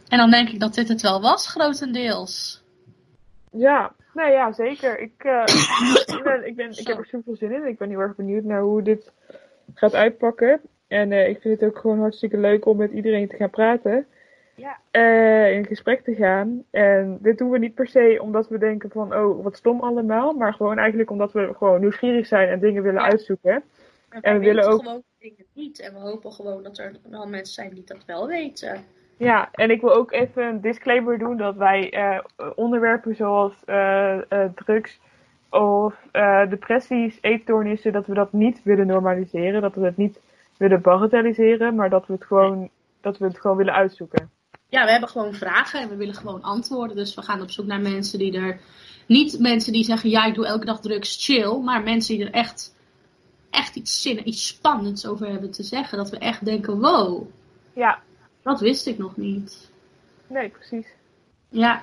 En dan denk ik dat dit het wel was, grotendeels. Ja, nee, ja, zeker. Ik, uh, ik, ben, ik, ben, ik heb er super veel zin in. Ik ben heel erg benieuwd naar hoe dit gaat uitpakken. En uh, ik vind het ook gewoon hartstikke leuk om met iedereen te gaan praten. Ja. Uh, in gesprek te gaan. En dit doen we niet per se omdat we denken van, oh, wat stom allemaal. Maar gewoon eigenlijk omdat we gewoon nieuwsgierig zijn en dingen willen uitzoeken. En, we willen ook gewoon dingen niet. En we hopen gewoon dat er wel mensen zijn die dat wel weten. Ja, en ik wil ook even een disclaimer doen dat wij uh, onderwerpen zoals uh, uh, drugs of depressies, eetstoornissen, dat we dat niet willen normaliseren. Dat we het niet willen bagatelliseren, maar dat we het gewoon, dat we het gewoon willen uitzoeken. Ja, we hebben gewoon vragen en we willen gewoon antwoorden. Dus we gaan op zoek naar mensen die er. Niet mensen die zeggen, ja, ik doe elke dag drugs, chill. Maar mensen die er echt, echt iets zinnen, iets spannends over hebben te zeggen. Dat we echt denken, wow. Ja, dat wist ik nog niet. Nee, precies. Ja.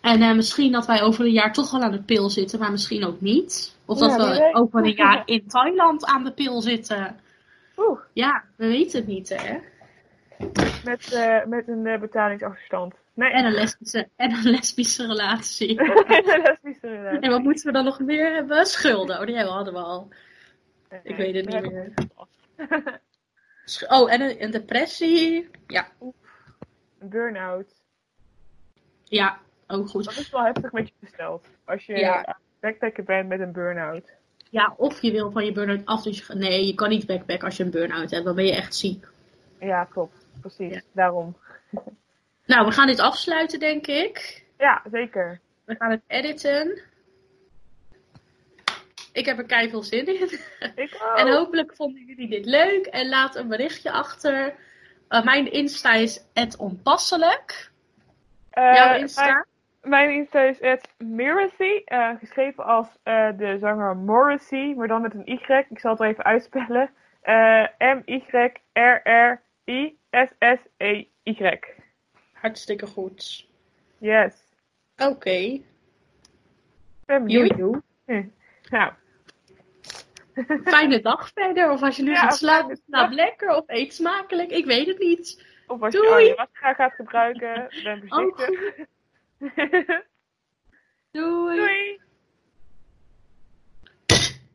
En uh, misschien dat wij over een jaar toch wel aan de pil zitten, maar misschien ook niet. Of dat we over een jaar in Thailand aan de pil zitten. Oeh. Ja, we weten het niet, hè? Met, uh, met een uh, betalingsachterstand. Nee. En een lesbische, en een lesbische relatie. een lesbische relatie. En wat moeten we dan nog meer hebben? Schulden. Oh, die hadden we al. Ik weet het niet meer. Oh, en een, depressie. Ja. Een burn-out. Ja, ook goed. Dat is wel heftig met je gesteld. Als je ja. backpacker bent met een burn-out. Ja, of je wil van je burn-out af. Dus je, nee, je kan niet backpacken als je een burn-out hebt. Dan ben je echt ziek. Ja, klopt. Precies. Daarom. Nou, we gaan dit afsluiten, denk ik. Ja, zeker. We gaan het editen. Ik heb er kei veel zin in. Ik ook. En hopelijk vonden jullie dit leuk. En laat een berichtje achter. Uh, mijn Insta is onpasselijk. Uh, Jouw Insta? Mijn, Insta is Miracy. Uh, geschreven als de zanger Morrissey. Maar dan met een Y. Ik zal het wel even uitspellen. M-Y-R-R-I-S-S-E-Y. Hartstikke goed. Yes. Oké. Okay. Ben benieuwd. Hm. Nou, Fijne dag verder. Of als je nu ja, gaat slapen, slaap lekker. Of eet smakelijk. Ik weet het niet. Of als Doei. je al je gaat gebruiken. Ben voorzichtig. Oh, Doei. Doei.